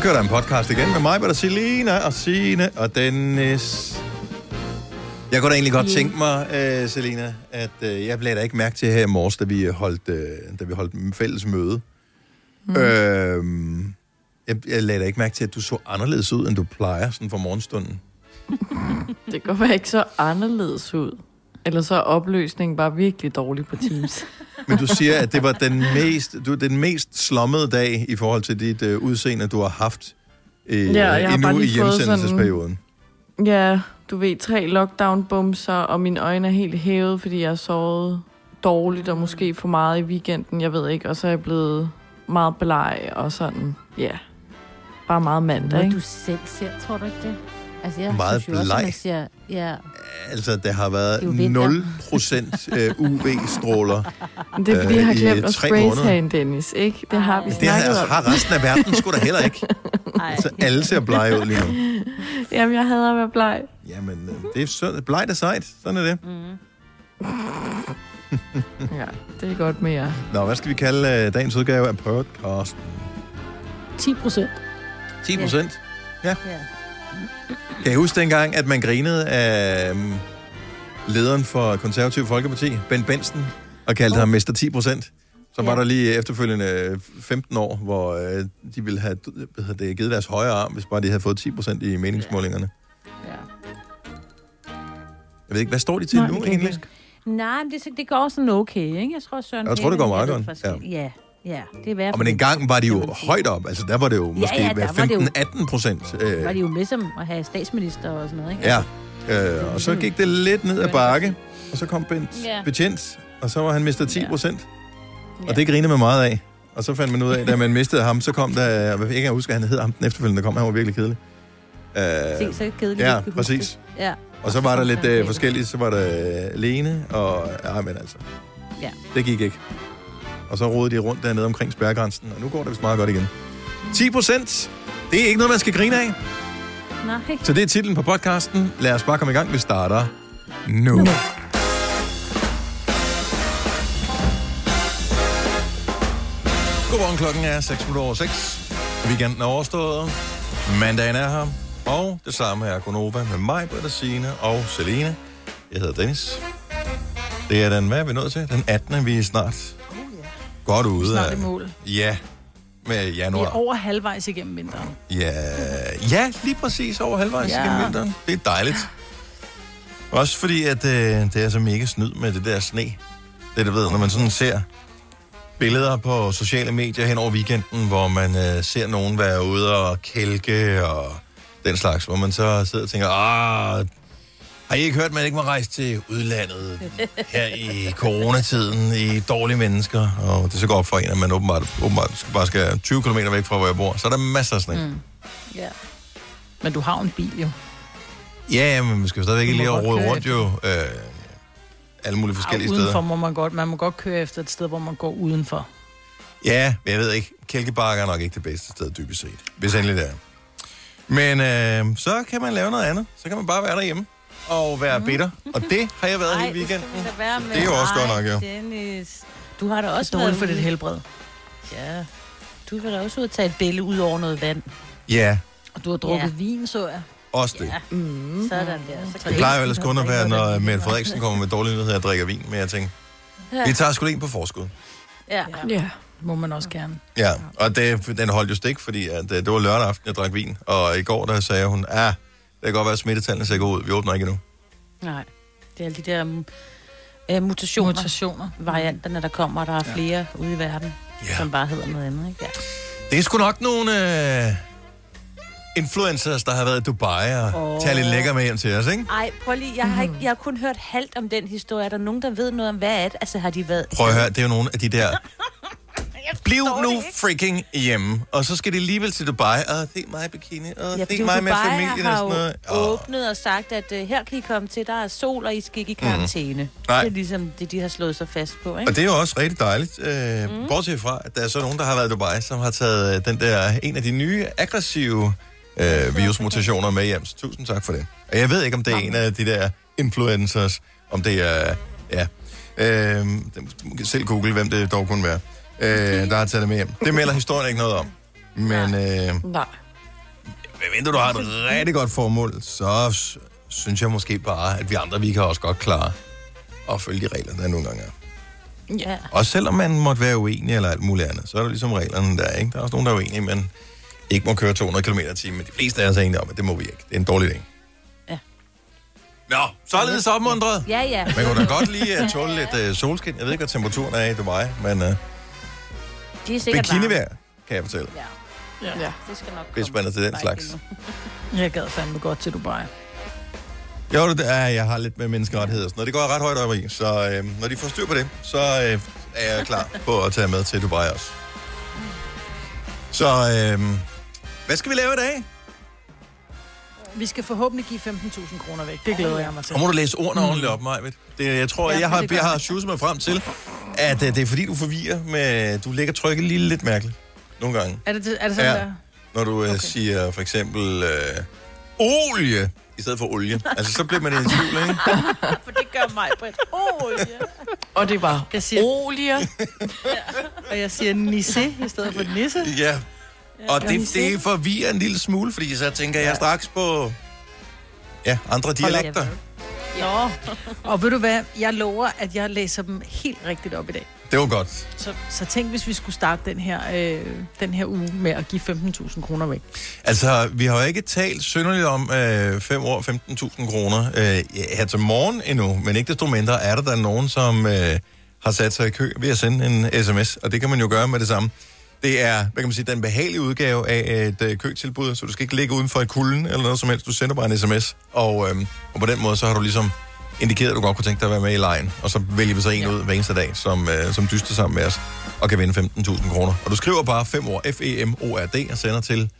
Så kører der en podcast igen med mig, der Selina og Signe og Dennis. Jeg kunne da egentlig godt tænke mig, uh, Selina, at uh, jeg blev da ikke mærke til her i morges, da vi holdt, uh, da vi holdt fælles møde. Mm. Uh, jeg, jeg lagde da ikke mærke til, at du så anderledes ud, end du plejer sådan for morgenstunden. Det går bare ikke så anderledes ud. Eller så er opløsningen bare virkelig dårlig på Teams. Men du siger, at det var den mest, du, den mest slommede dag i forhold til dit uh, udseende, du har haft uh, Ja, jeg har endnu bare i hjemsendelsesperioden. ja, du ved, tre lockdown-bumser, og mine øjne er helt hævet, fordi jeg har sovet dårligt, og måske for meget i weekenden, jeg ved ikke. Og så er jeg blevet meget bleg, og sådan, ja. Bare meget mandag, ikke? du selv ser, tror du ikke det? Altså, jeg Meget synes jo også, at man siger, ja, Altså, der har Det været vinter. 0% øh, UV-stråler. Det er, fordi jeg har øh, i glemt at tre spraye måneder. sagen, Dennis, ikke? Det har vi. Det har, snakket altså, om. har resten af verden sgu da heller ikke. ej. Så alle ser blege ud lige nu. Jamen, jeg hader at være bleg. Jamen, øh, det er sundt. Blegt er sejt. Sådan er det. Ja, det er godt med jer. Nå, hvad skal vi kalde dagens udgave af podcast? 10 procent. 10 procent. Ja. Kan I huske dengang, at man grinede af um, lederen for Konservativ Folkeparti, Ben Benson, og kaldte oh. ham Mester 10 procent? Så var Ja. der lige efterfølgende øh, 15 år, hvor øh, de ville have hvad hedder det, givet deres højre arm, hvis bare de havde fået 10 procent i meningsmålingerne. ja. Jeg ved ikke, hvad står de til Nej, nu egentlig? Nej, men det, det går sådan okay, ikke? Jeg tror, Søren Jeg tror, det går meget godt, forskellig. Ja. Ja, det er i hvert Og men engang var de jo kan højt op. Altså, der var det jo måske ja, der var det jo- 15-18 procent. Øh, var de jo med som at have statsminister og sådan noget, ikke? ja. Øh, og så gik det lidt ned ad bakke, og så kom Bent Ja. Betjent, og så var han mistet 10 procent. Ja. Og det grinede man meget af. Og så fandt man ud af, da man mistede ham, så kom der, jeg vil ikke huske, at han hed ham den efterfølgende, der kom, han var virkelig kedelig. Øh, Se, så kedeligt. ja, kan præcis. Ja. og så var der lidt øh, forskelligt, så var der øh, Lene, og ja, men altså, Ja. det gik ikke. Og så rodede de rundt dernede omkring spærgrænsen, og nu går det vist meget godt igen. 10 procent, det er ikke noget, man skal grine af. Nej. Så det er titlen på podcasten. Lad os bare komme i gang. Vi starter nu. nu. Godmorgen, klokken er 6 minutter over 6. Weekenden er overstået. Mandagen er her. Og det samme er Gonova med mig, Britta Signe og Selene. Jeg hedder Dennis. Det er den, hvad er vi nået til? Den 18. Vi er snart godt ude Snart af. i mål. Ja, med Vi januar. er over halvvejs igennem vinteren. Ja, ja, lige præcis over halvvejs. Ja. igennem vinteren. Det er dejligt. Også fordi, at øh, det er så mega snyd med det der sne. Det du ved, når man sådan ser billeder på sociale medier hen over weekenden, hvor man øh, ser nogen være ude og kælke og den slags, hvor man så sidder og tænker, ah, har I ikke hørt, at man ikke må rejse til udlandet her i coronatiden i dårlige mennesker? Og det er så godt for en, at man åbenbart, åbenbart skal, bare skal 20 km væk fra, hvor jeg bor. Så er der masser af sne. Mm. Ja. Men du har jo en bil jo. Ja, ja, men man skal jo stadigvæk lige køre rundt jo øh, alle mulige forskellige Ej, udenfor steder. må man godt. Man må godt køre efter et sted, hvor man går udenfor. Ja, men jeg ved ikke. Kælkebakke er nok ikke det bedste sted, dybest set. Hvis endelig det er. Men øh, så kan man lave noget andet. Så kan man bare være derhjemme og være bitter. Og det har jeg været Ej, hele weekenden. det skal være med. Det er jo også Ej, godt nok, jo. Dennis. Du har da også dårligt for dit helbred. Ja. Du vil da også ud og tage et billede ud over noget vand. Ja, Og du har drukket Ja. vin, så jeg. også det. Ja. Mm. Sådan der. Så Det plejer jo ellers kun at være, når Mette Frederiksen kommer med dårlige nyheder, jeg drikker vin. Men jeg tænker, Ja. vi tager sgu en på forskud. Ja. Ja. Må man også gerne. Ja, og det, den holdt jo stik, fordi at, øh, det var lørdag aften, jeg drak vin. Og i går, der sagde hun, ah, det kan godt være, at smittetallene ser gode ud. Vi åbner ikke endnu. Nej. Det er alle de der uh, mutationer, Mutationer. varianterne, der kommer, og der er flere ude i verden, Ja. som bare hedder noget andet. Ikke? Ja. Det er sgu nok nogle øh, influencers, der har været i Dubai og oh. Tager lidt lækker med hjem til os, ikke? Ej, prøv lige, jeg har, ikke, jeg har kun hørt halvt om den historie. Er der nogen, der ved noget om, hvad er det? Altså, har de været... Prøv at høre, det er jo nogle af de der... Bliv nu freaking hjemme. Og så skal de alligevel til Dubai. Og det er mig bikini. Og Ja, det er mig med familien og har sådan noget. Åh. åbnet og sagt, at uh, her kan I komme til, der er sol, og I skal ikke i karantæne. Mm. Nej. Det er ligesom det, de har slået sig fast på, ikke? Og det er jo også rigtig dejligt. Øh, mm. Bortset fra, at der er så nogen, der har været i Dubai, som har taget øh, den der, en af de nye aggressive øh, virusmutationer med hjem. Så tusind tak for det. Og jeg ved ikke, om det er en af de der influencers, om det er, ja, øh, selv google, hvem det dog kunne være, øh, der har taget det med hjem. Det melder historien ikke noget om. Men øh, Nej. medmindre du har et rigtig godt formål, så synes jeg måske bare, at vi andre, vi kan også godt klare at følge de regler, der nogle gange er. Ja. Også selvom man måtte være uenig eller alt muligt andet, så er der ligesom reglerne der, ikke? Der er også nogen, der er uenige, men ikke må køre 200 km i timen. Men de fleste af os er enige om, at det må vi ikke. Det er en dårlig idé. Ja. Nå, således opmuntret. Ja, ja. Man kunne da godt lige uh, tåle lidt uh, solskin. Jeg ved ikke, hvad temperaturen er i Dubai, men uh, De er sikkert bikinivejr, kan jeg fortælle, Ja, Ja. det skal nok hvis man er til den slags. Jeg gad fandme godt til Dubai. Jo, det er, jeg har lidt med menneskerettigheder og sådan noget. Det går ret højt op i, så øh, når de får styr på det, så øh, er jeg klar på at tage med til Dubai også. Så øh, hvad skal vi lave i dag? Vi skal forhåbentlig give 15.000 kroner væk. Det glæder jeg mig til. Og må du læse ordene ordentligt op, Majved. Det, jeg tror, Ja, jeg har, jeg har sjusset mig frem til, at øh, det er fordi, du forvirrer med... Du lægger trykket lige lidt mærkeligt nogle gange. Er det, er det sådan Ja. der? Når du øh, siger for eksempel øh, olie i stedet for olie. Altså, så bliver man i tvivl, ikke? For det gør mig oh, ja. Og det var Jeg siger- olie. Og jeg siger nisse i stedet for nisse. Ja. Og det, det forvirrer en lille smule, fordi så tænker jeg straks på ja, andre dialekter. Nå. Og ved du hvad? Jeg lover, at jeg læser dem helt rigtigt op i dag. Det var godt. Så, så tænk, hvis vi skulle starte den her, øh, den her uge med at give 15.000 kroner væk. Altså, vi har jo ikke talt synderligt om øh, 5 år 15.000 kroner øh, her til morgen endnu, men ikke desto mindre er der der nogen, som øh, har sat sig i kø ved at sende en sms, og det kan man jo gøre med det samme. Det er, hvad kan man sige, den behagelige udgave af et øh, køtilbud, så du skal ikke ligge uden for et kulden eller noget som helst. Du sender bare en sms, og, øh, og på den måde så har du ligesom indikeret, at du godt kunne tænke dig at være med i lejen. Og så vælger vi så en ja. ud hver eneste dag, som, øh, som dyster sammen med os og kan vinde 15.000 kroner. Og du skriver bare 5 år F-E-M-O-R-D og sender til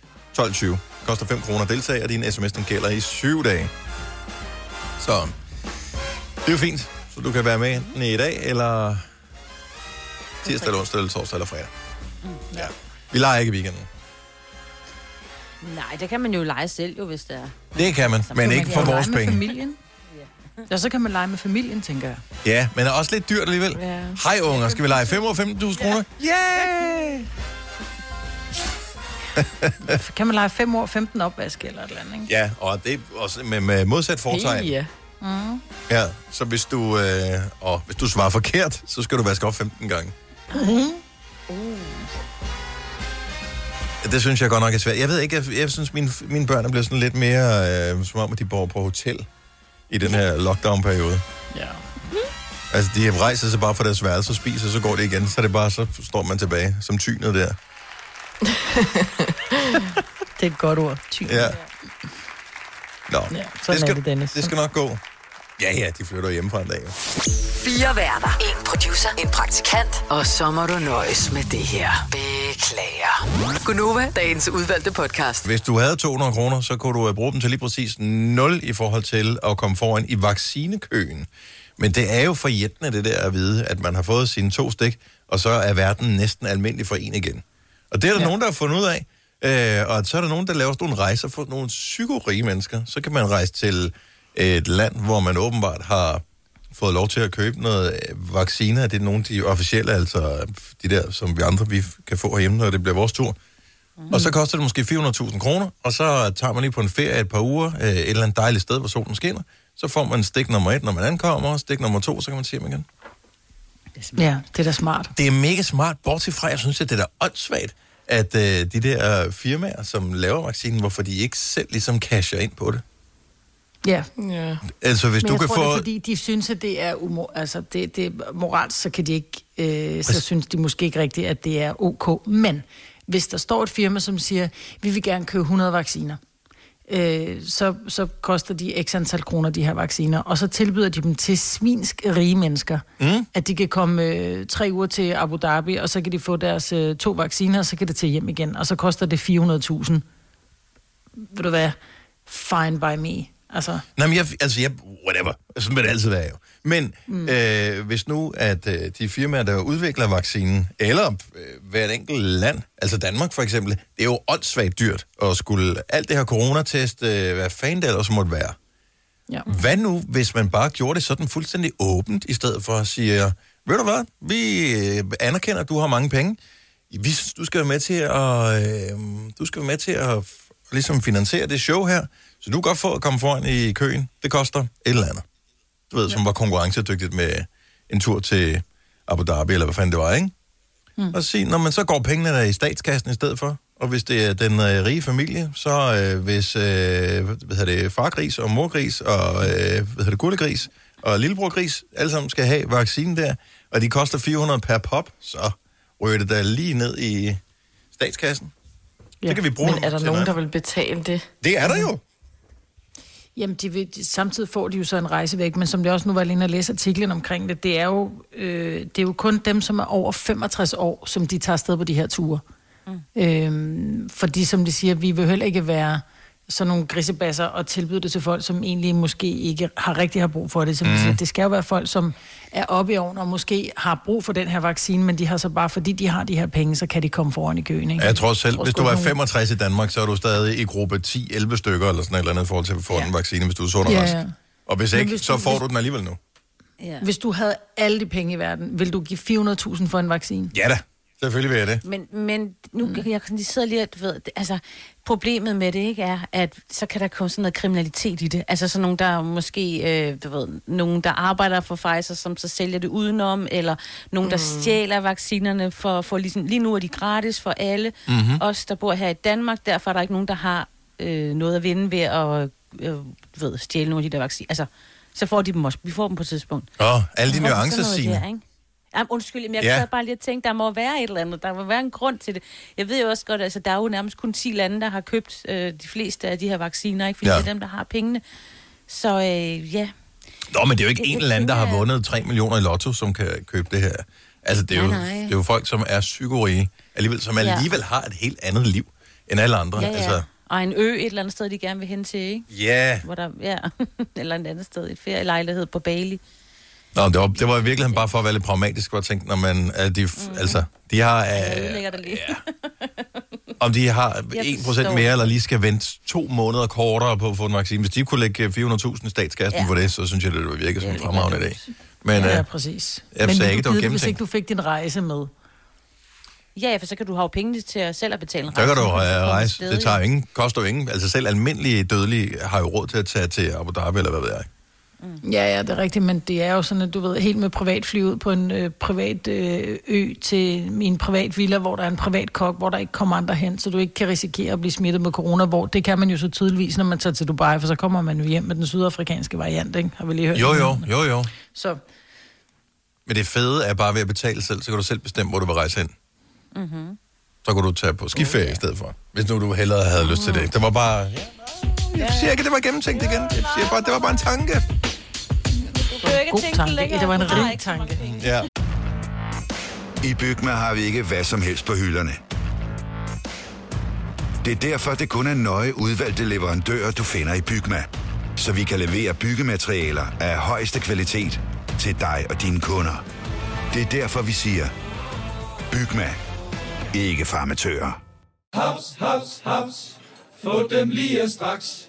12.20. Koster 5 kroner at deltage, og din sms den gælder i 7 dage. Så det er jo fint. Så du kan være med enten i dag, eller tirsdag, eller onsdag, eller torsdag, eller fredag. Ja. Vi leger ikke i weekenden. Nej, det kan man jo lege selv jo, hvis det er. Det kan man, men Så ikke man for kan vores lege med penge. familien. Ja, så kan man lege med familien, tænker jeg. Ja, men er også lidt dyrt alligevel. Ja. Hej unger, skal vi lege 5 år 15.000 kroner? Yeah! Kan man lege 5 år 15 opvask eller et eller andet, ikke? Ja, og det er også med, med modsat fortegn. Ja. Ja, så hvis du, øh, og hvis du svarer forkert, så skal du vaske op 15 gange. Det synes jeg godt nok er svært. Jeg ved ikke, jeg, jeg synes, mine, mine børn er blevet sådan lidt mere, øh, som om, at de bor på hotel i den her lockdown-periode. Ja. Altså, de rejser sig bare fra deres værelse og spiser, så går det igen. Så er det bare, så står man tilbage som tynet der. Det er et godt ord. Ty. Ja. Nå, Ja, sådan det, skal, er det, Dennis. det skal nok gå. Ja, ja, de flytter hjemmefra en dag. jo. Fire værter. En producer. En praktikant. Og så må du nøjes med det her. Beklager. Gunova, dagens udvalgte podcast. Hvis du havde 200 kroner, så kunne du øh, bruge dem til lige præcis 0 i forhold til at komme foran i vaccinekøen. Men det er jo forjættende det der at vide, at man har fået sine to stik, og så er verden næsten almindelig for en igen. Og det er der. Ja. nogen, der har fundet ud af. Øh, og så er der nogen, der laver sådan nogle rejser for nogle psykorige mennesker. Så kan man rejse til et land, hvor man åbenbart har fået lov til at købe noget øh, vacciner. Det er nogle af de officielle, altså de der, som vi andre vi kan få herhjemme, når det bliver vores tur. Mm. Og så koster det måske 400.000 kroner, og så tager man lige på en ferie et par uger, øh, et eller andet dejligt sted, hvor solen skinner. Så får man stik nummer et, når man ankommer, og stik nummer to, så kan man se dem igen. Ja, det er da smart. Det er mega smart, bortset fra, jeg synes, at det er da åndssvagt, at øh, de der firmaer, som laver vaccinen, hvorfor de ikke selv ligesom casher ind på det. Ja, Ja. Altså, hvis men du jeg kan tror, få... det er, fordi de synes, at det er umor... Altså, det, det er moralsk, så kan de ikke... Øh, så synes de måske ikke rigtigt, at det er ok. Men hvis der står et firma, som siger, vi vil gerne købe 100 vacciner, øh, så, så koster de x antal kroner, de her vacciner, og så tilbyder de dem til svinsk rige mennesker, mm. at de kan komme øh, tre uger til Abu Dhabi, og så kan de få deres øh, to vacciner, og så kan det til hjem igen, og så koster det 400.000. Ved du hvad? Fine by me. Altså, Nej, men jeg, altså, jeg, whatever. Sådan vil det altid være jo. Men mm. øh, hvis nu, at øh, de firmaer, der udvikler vaccinen, eller øh, hvert enkelt land, altså Danmark for eksempel, det er jo åndssvagt dyrt at skulle alt det her coronatest, øh, hvad fanden det ellers måtte være. ja. Hvad nu, hvis man bare gjorde det sådan fuldstændig åbent, i stedet for at sige, ved du hvad, vi øh, anerkender, at du har mange penge. Vi, du skal være med til at, øh, du skal være med til at ligesom finansiere det show her, så du kan godt få at komme foran i køen. Det koster et eller andet. Du ved, som var konkurrencedygtigt med en tur til Abu Dhabi, eller hvad fanden det var, ikke? Mm. Og så sige, når man så går pengene der i statskassen i stedet for, og hvis det er den øh, rige familie, så øh, hvis øh, hvad hedder det, fargris og morgris og øh, hvad hedder det, gullegris og lillebrorgris, alle sammen skal have vaccinen der, og de koster 400 per pop, så ryger det da lige ned i statskassen. Ja. Det kan vi bruge Men er der nogen, der vil betale det? Det er der jo. Jamen, de vil, de, samtidig får de jo så en rejse væk, men som det også nu var lige inde og læse artiklen omkring det, det er, jo, øh, det er jo kun dem, som er over 65 år, som de tager afsted på de her ture. Mm. Øhm, fordi som de siger, vi vil heller ikke være sådan nogle grisebasser og tilbyde det til folk, som egentlig måske ikke har rigtig har brug for det. Som mm. siger, det skal jo være folk, som er oppe i ovnen og måske har brug for den her vaccine, men de har så bare, fordi de har de her penge, så kan de komme foran i køen. Ikke? Jeg tror selv, tror hvis du er nogen- 65 i Danmark, så er du stadig i gruppe 10-11 stykker, eller sådan et eller andet, i forhold til at få Ja. en vaccine, hvis du er sund og Ja, rask. ja. Og hvis ikke, hvis så du- får hvis- du den alligevel nu. Ja. Hvis du havde alle de penge i verden, vil du give 400.000 for en vaccine? Ja da, selvfølgelig vil jeg det. Men, men nu mm. jeg, jeg sidder lige, og, du ved, altså, problemet med det ikke er, at så kan der komme sådan noget kriminalitet i det. Altså sådan nogen, der måske, øh, du ved, nogen, der arbejder for Pfizer, som så sælger det udenom, eller nogen, der mm. stjæler vaccinerne for, for ligesom, lige nu er de gratis for alle. Mm-hmm. Os, der bor her i Danmark, derfor er der ikke nogen, der har øh, noget at vinde ved at øh, du ved, stjæle nogle af de der vacciner. Altså, så får de dem også. Vi får dem på et tidspunkt. Åh, alle de nuancer, Signe. der, ikke? Jamen, undskyld, men jeg Ja. bare lige at tænke, der må være et eller andet. Der må være en grund til det. Jeg ved jo også godt, altså der er jo nærmest kun 10 lande, der har købt øh, de fleste af de her vacciner, ikke? Fordi Ja. det er dem, der har pengene. Så øh, ja, Nå, men det er jo ikke Det- en eller anden, der har vundet 3 millioner i lotto, som kan købe det her. Altså, det er, jo, Nej, det er jo folk, som er psykorige, alligevel, som Ja. alligevel har et helt andet liv end alle andre. ja, ja. Altså, Og en ø et eller andet sted, de gerne vil hen til, ikke? ja. Hvor der, ja, eller et andet sted, et ferielejlighed på Bali. Nå, det var, det var i virkeligheden bare for at være lidt pragmatisk, hvor jeg tænkte, når man, at de, mm. altså, de har... Jeg Øh, det lige. ja. Om de har Jeg 1% forstår. mere, eller lige skal vente to måneder kortere på at få en vaccine. Hvis de kunne lægge 400.000 i statskassen ja. For det, så synes jeg, det ville virke som en er fremragende idé. ligegyldigt. Men ja, øh, præcis. jeg Men sagde ikke, du det var give hvis gennemtænkt. ikke du fik din rejse med? Ja, for så kan du have jo pengene til at selv at betale en der kan du så øh, komme rejse. Det tager ingen, koster jo ingen. Altså selv almindelige dødelige har jo råd til at tage til Abu Dhabi, eller hvad ved jeg. Ja, ja, det er rigtigt, men det er jo sådan, at du ved, helt med privatfly ud på en øh, privat øh, ø til en privat villa, hvor der er en privat kok, hvor der ikke kommer andre hen, så du ikke kan risikere at blive smittet med corona, hvor det kan man jo så tydeligvis, når man tager til Dubai, for så kommer man jo hjem med den sydafrikanske variant, ikke? Har vi lige hørt? Jo, jo, jo, jo. Så Men det fede er bare ved at betale selv, så kan du selv bestemme, hvor du vil rejse hen. Mm-hmm. Så kan du tage på skiferie okay. i stedet for, hvis nu du hellere havde lyst til det. Det var bare... Jeg siger ikke, at det var gennemtænkt igen. Jeg siger bare, det var bare en tanke. Behøver ikke god tænke tanke. længere, Det var en rig tanke. Ja. I Bygma har vi ikke hvad som helst på hylderne. Det er derfor, det kun er nøje udvalgte leverandører, du finder i Bygma. Så vi kan levere byggematerialer af højeste kvalitet til dig og dine kunder. Det er derfor, vi siger, Bygma. Ikke farmatører. Haps, haps, haps. Få dem lige straks.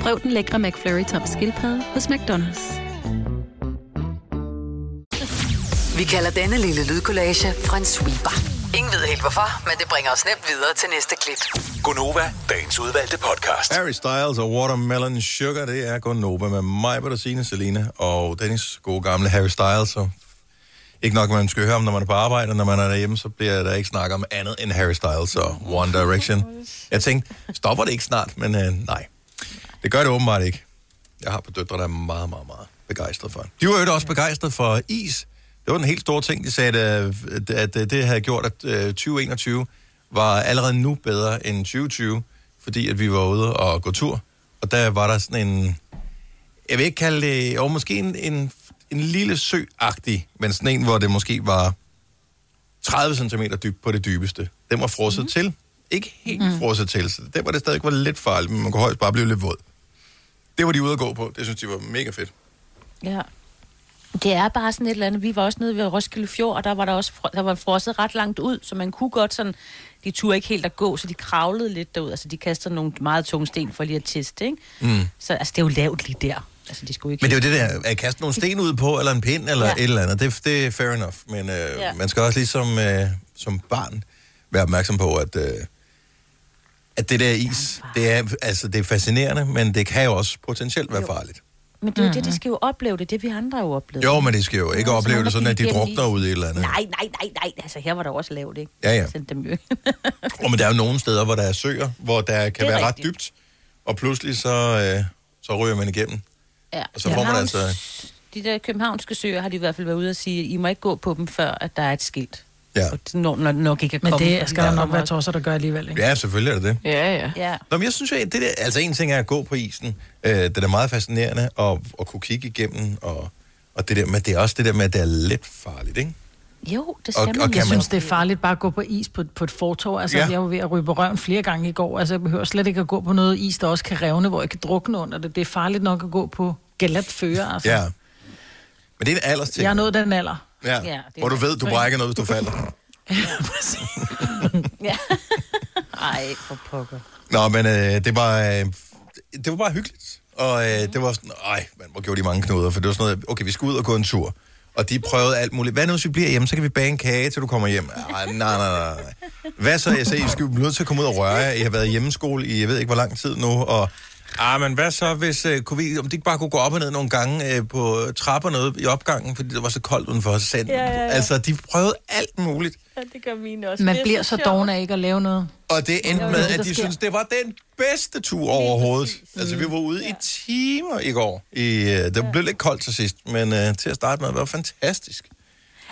Prøv den lækre McFlurry tom skildpadde hos McDonald's. Vi kalder denne lille lydkollage en sweeper. Ingen ved helt hvorfor, men det bringer os nemt videre til næste klip. Gonova, dagens udvalgte podcast. Harry Styles og Watermelon Sugar, det er Nova med mig, Bertine, Selina og Dennis, gode gamle Harry Styles. Og ikke nok, man skal høre om, når man er på arbejde, og når man er derhjemme, så bliver der ikke snakket om andet end Harry Styles og One Direction. Jeg tænkte, stopper det ikke snart? Men øh, nej, det gør det åbenbart ikke. Jeg har på døtre, der er meget, meget, meget begejstret for. De var jo også begejstret for is. Det var en helt stor ting, de sagde, at, at, at det havde gjort, at øh, 2021 var allerede nu bedre end 2020, fordi at vi var ude og gå tur. Og der var der sådan en, jeg vil ikke kalde det, jo måske en, en, en lille sø-agtig, men sådan en, hvor det måske var 30 cm dybt på det dybeste. Den var frosset mm. til. Ikke helt mm. frosset til, så den var det stadig var lidt farligt, men man kunne højst bare blive lidt våd. Det var de ude at gå på. Det synes de var mega fedt. Ja. Det er bare sådan et eller andet. Vi var også nede ved Roskilde Fjord, og der var der også der var frosset ret langt ud, så man kunne godt sådan... De turde ikke helt at gå, så de kravlede lidt derud. Altså, de kastede nogle meget tunge sten for lige at teste, ikke? Mm. Så altså, det er jo lavt lige der. Altså, de skulle ikke... Men det er jo det der, at kaste nogle sten ud på, eller en pind, eller Ja. et eller andet, det, det er fair enough. Men øh, ja. man skal også ligesom øh, som barn være opmærksom på, at, øh, at det der is, det er, altså, det er fascinerende, men det kan jo også potentielt være farligt. Men det er jo det, de skal jo opleve det. Det vi andre jo oplevet. Jo, men det skal jo ikke Ja, så opleve det sådan, at de drukner is. ud i et eller andet. Nej, nej, nej, nej. Altså, her var der også lavt, ikke? Ja, ja. Sendte dem jo. Og men der er jo nogle steder, hvor der er søer, hvor der kan være rigtigt. ret dybt, og pludselig så, øh, så ryger man igennem. Ja. Og så får man altså... De der københavnske søer har de i hvert fald været ude og sige, I må ikke gå på dem, før at der er et skilt. Ja. Og det når, når nok ikke er Men kommet. det skal der nok være tosser, der gør alligevel, ikke? Ja, selvfølgelig er det det. Ja, ja. Ja. Nå, men jeg synes jo, at det der, altså en ting er at gå på isen. Øh, det er da meget fascinerende at, at kunne kigge igennem, og, og det der, men det er også det der med, at det er lidt farligt, ikke? Jo, det Og- skal og man. kan Jeg man- synes, det er farligt bare at gå på is på, på et fortov. Altså, Ja. jeg var ved at ryge på røven flere gange i går. Altså, jeg behøver slet ikke at gå på noget is, der også kan revne, hvor jeg kan drukne under det. Det er farligt nok at gå på galat fører. Altså. Ja. Men det er en aldersting. Jeg er nået den alder. Ja, Ja, hvor du ved, du brækker noget, hvis du falder. Ja. Ej, for pokker. Nå, men øh, det, var, øh, det var bare hyggeligt. Og øh, det var sådan, ej, man, hvor gjorde de mange knuder, for det var sådan noget, okay, vi skal ud og gå en tur. Og de prøvede alt muligt. Hvad nu, hvis vi bliver hjemme, så kan vi bage en kage, til du kommer hjem. Ej, nej, nej, nej. Hvad så? Jeg sagde, I skal blive nødt til at komme ud og røre jer. I har været hjemmeskole i, jeg ved ikke, hvor lang tid nu. Og, ah, men hvad så, hvis, øh, kunne vi, om de ikke bare kunne gå op og ned nogle gange øh, på trapper noget i opgangen, fordi det var så koldt udenfor. Så sagde, Ja, ja, ja. Altså, de prøvede alt muligt. Ja, det gør mine også. Man Det er bliver så doven af ikke at lave noget. Og det endte Jo, med, det er det, at de sker. synes det var den bedste tur overhovedet. Altså, vi var ude i timer i går. I, øh, det blev lidt koldt til sidst, men uh, til at starte med, var det fantastisk.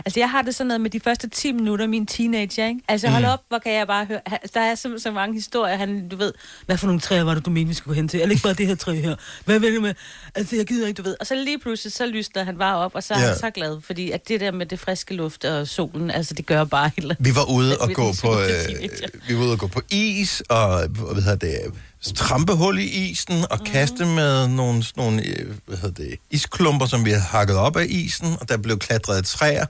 Altså, jeg har det sådan noget med de første 10 minutter, min teenager, ikke? Altså, Mm. hold op, hvor kan jeg bare høre... Der er så, så mange historier, han, du ved... Hvad for nogle træer var det, du mente, vi skulle gå hen til? Eller ikke bare det her træ her? Hvad vil du med? Altså, jeg gider ikke, du ved. Og så lige pludselig, så lysner han bare op, og så er Ja. han så glad. Fordi at det der med det friske luft og solen, altså, det gør bare helt... Vi var ude og gå på, øh, vi var ude og gå på is, og hvad hedder det, trampehul i isen, og kaste med nogle, nogle øh, hvad hedder det, isklumper, som vi havde hakket op af isen, og der blev klatret træer.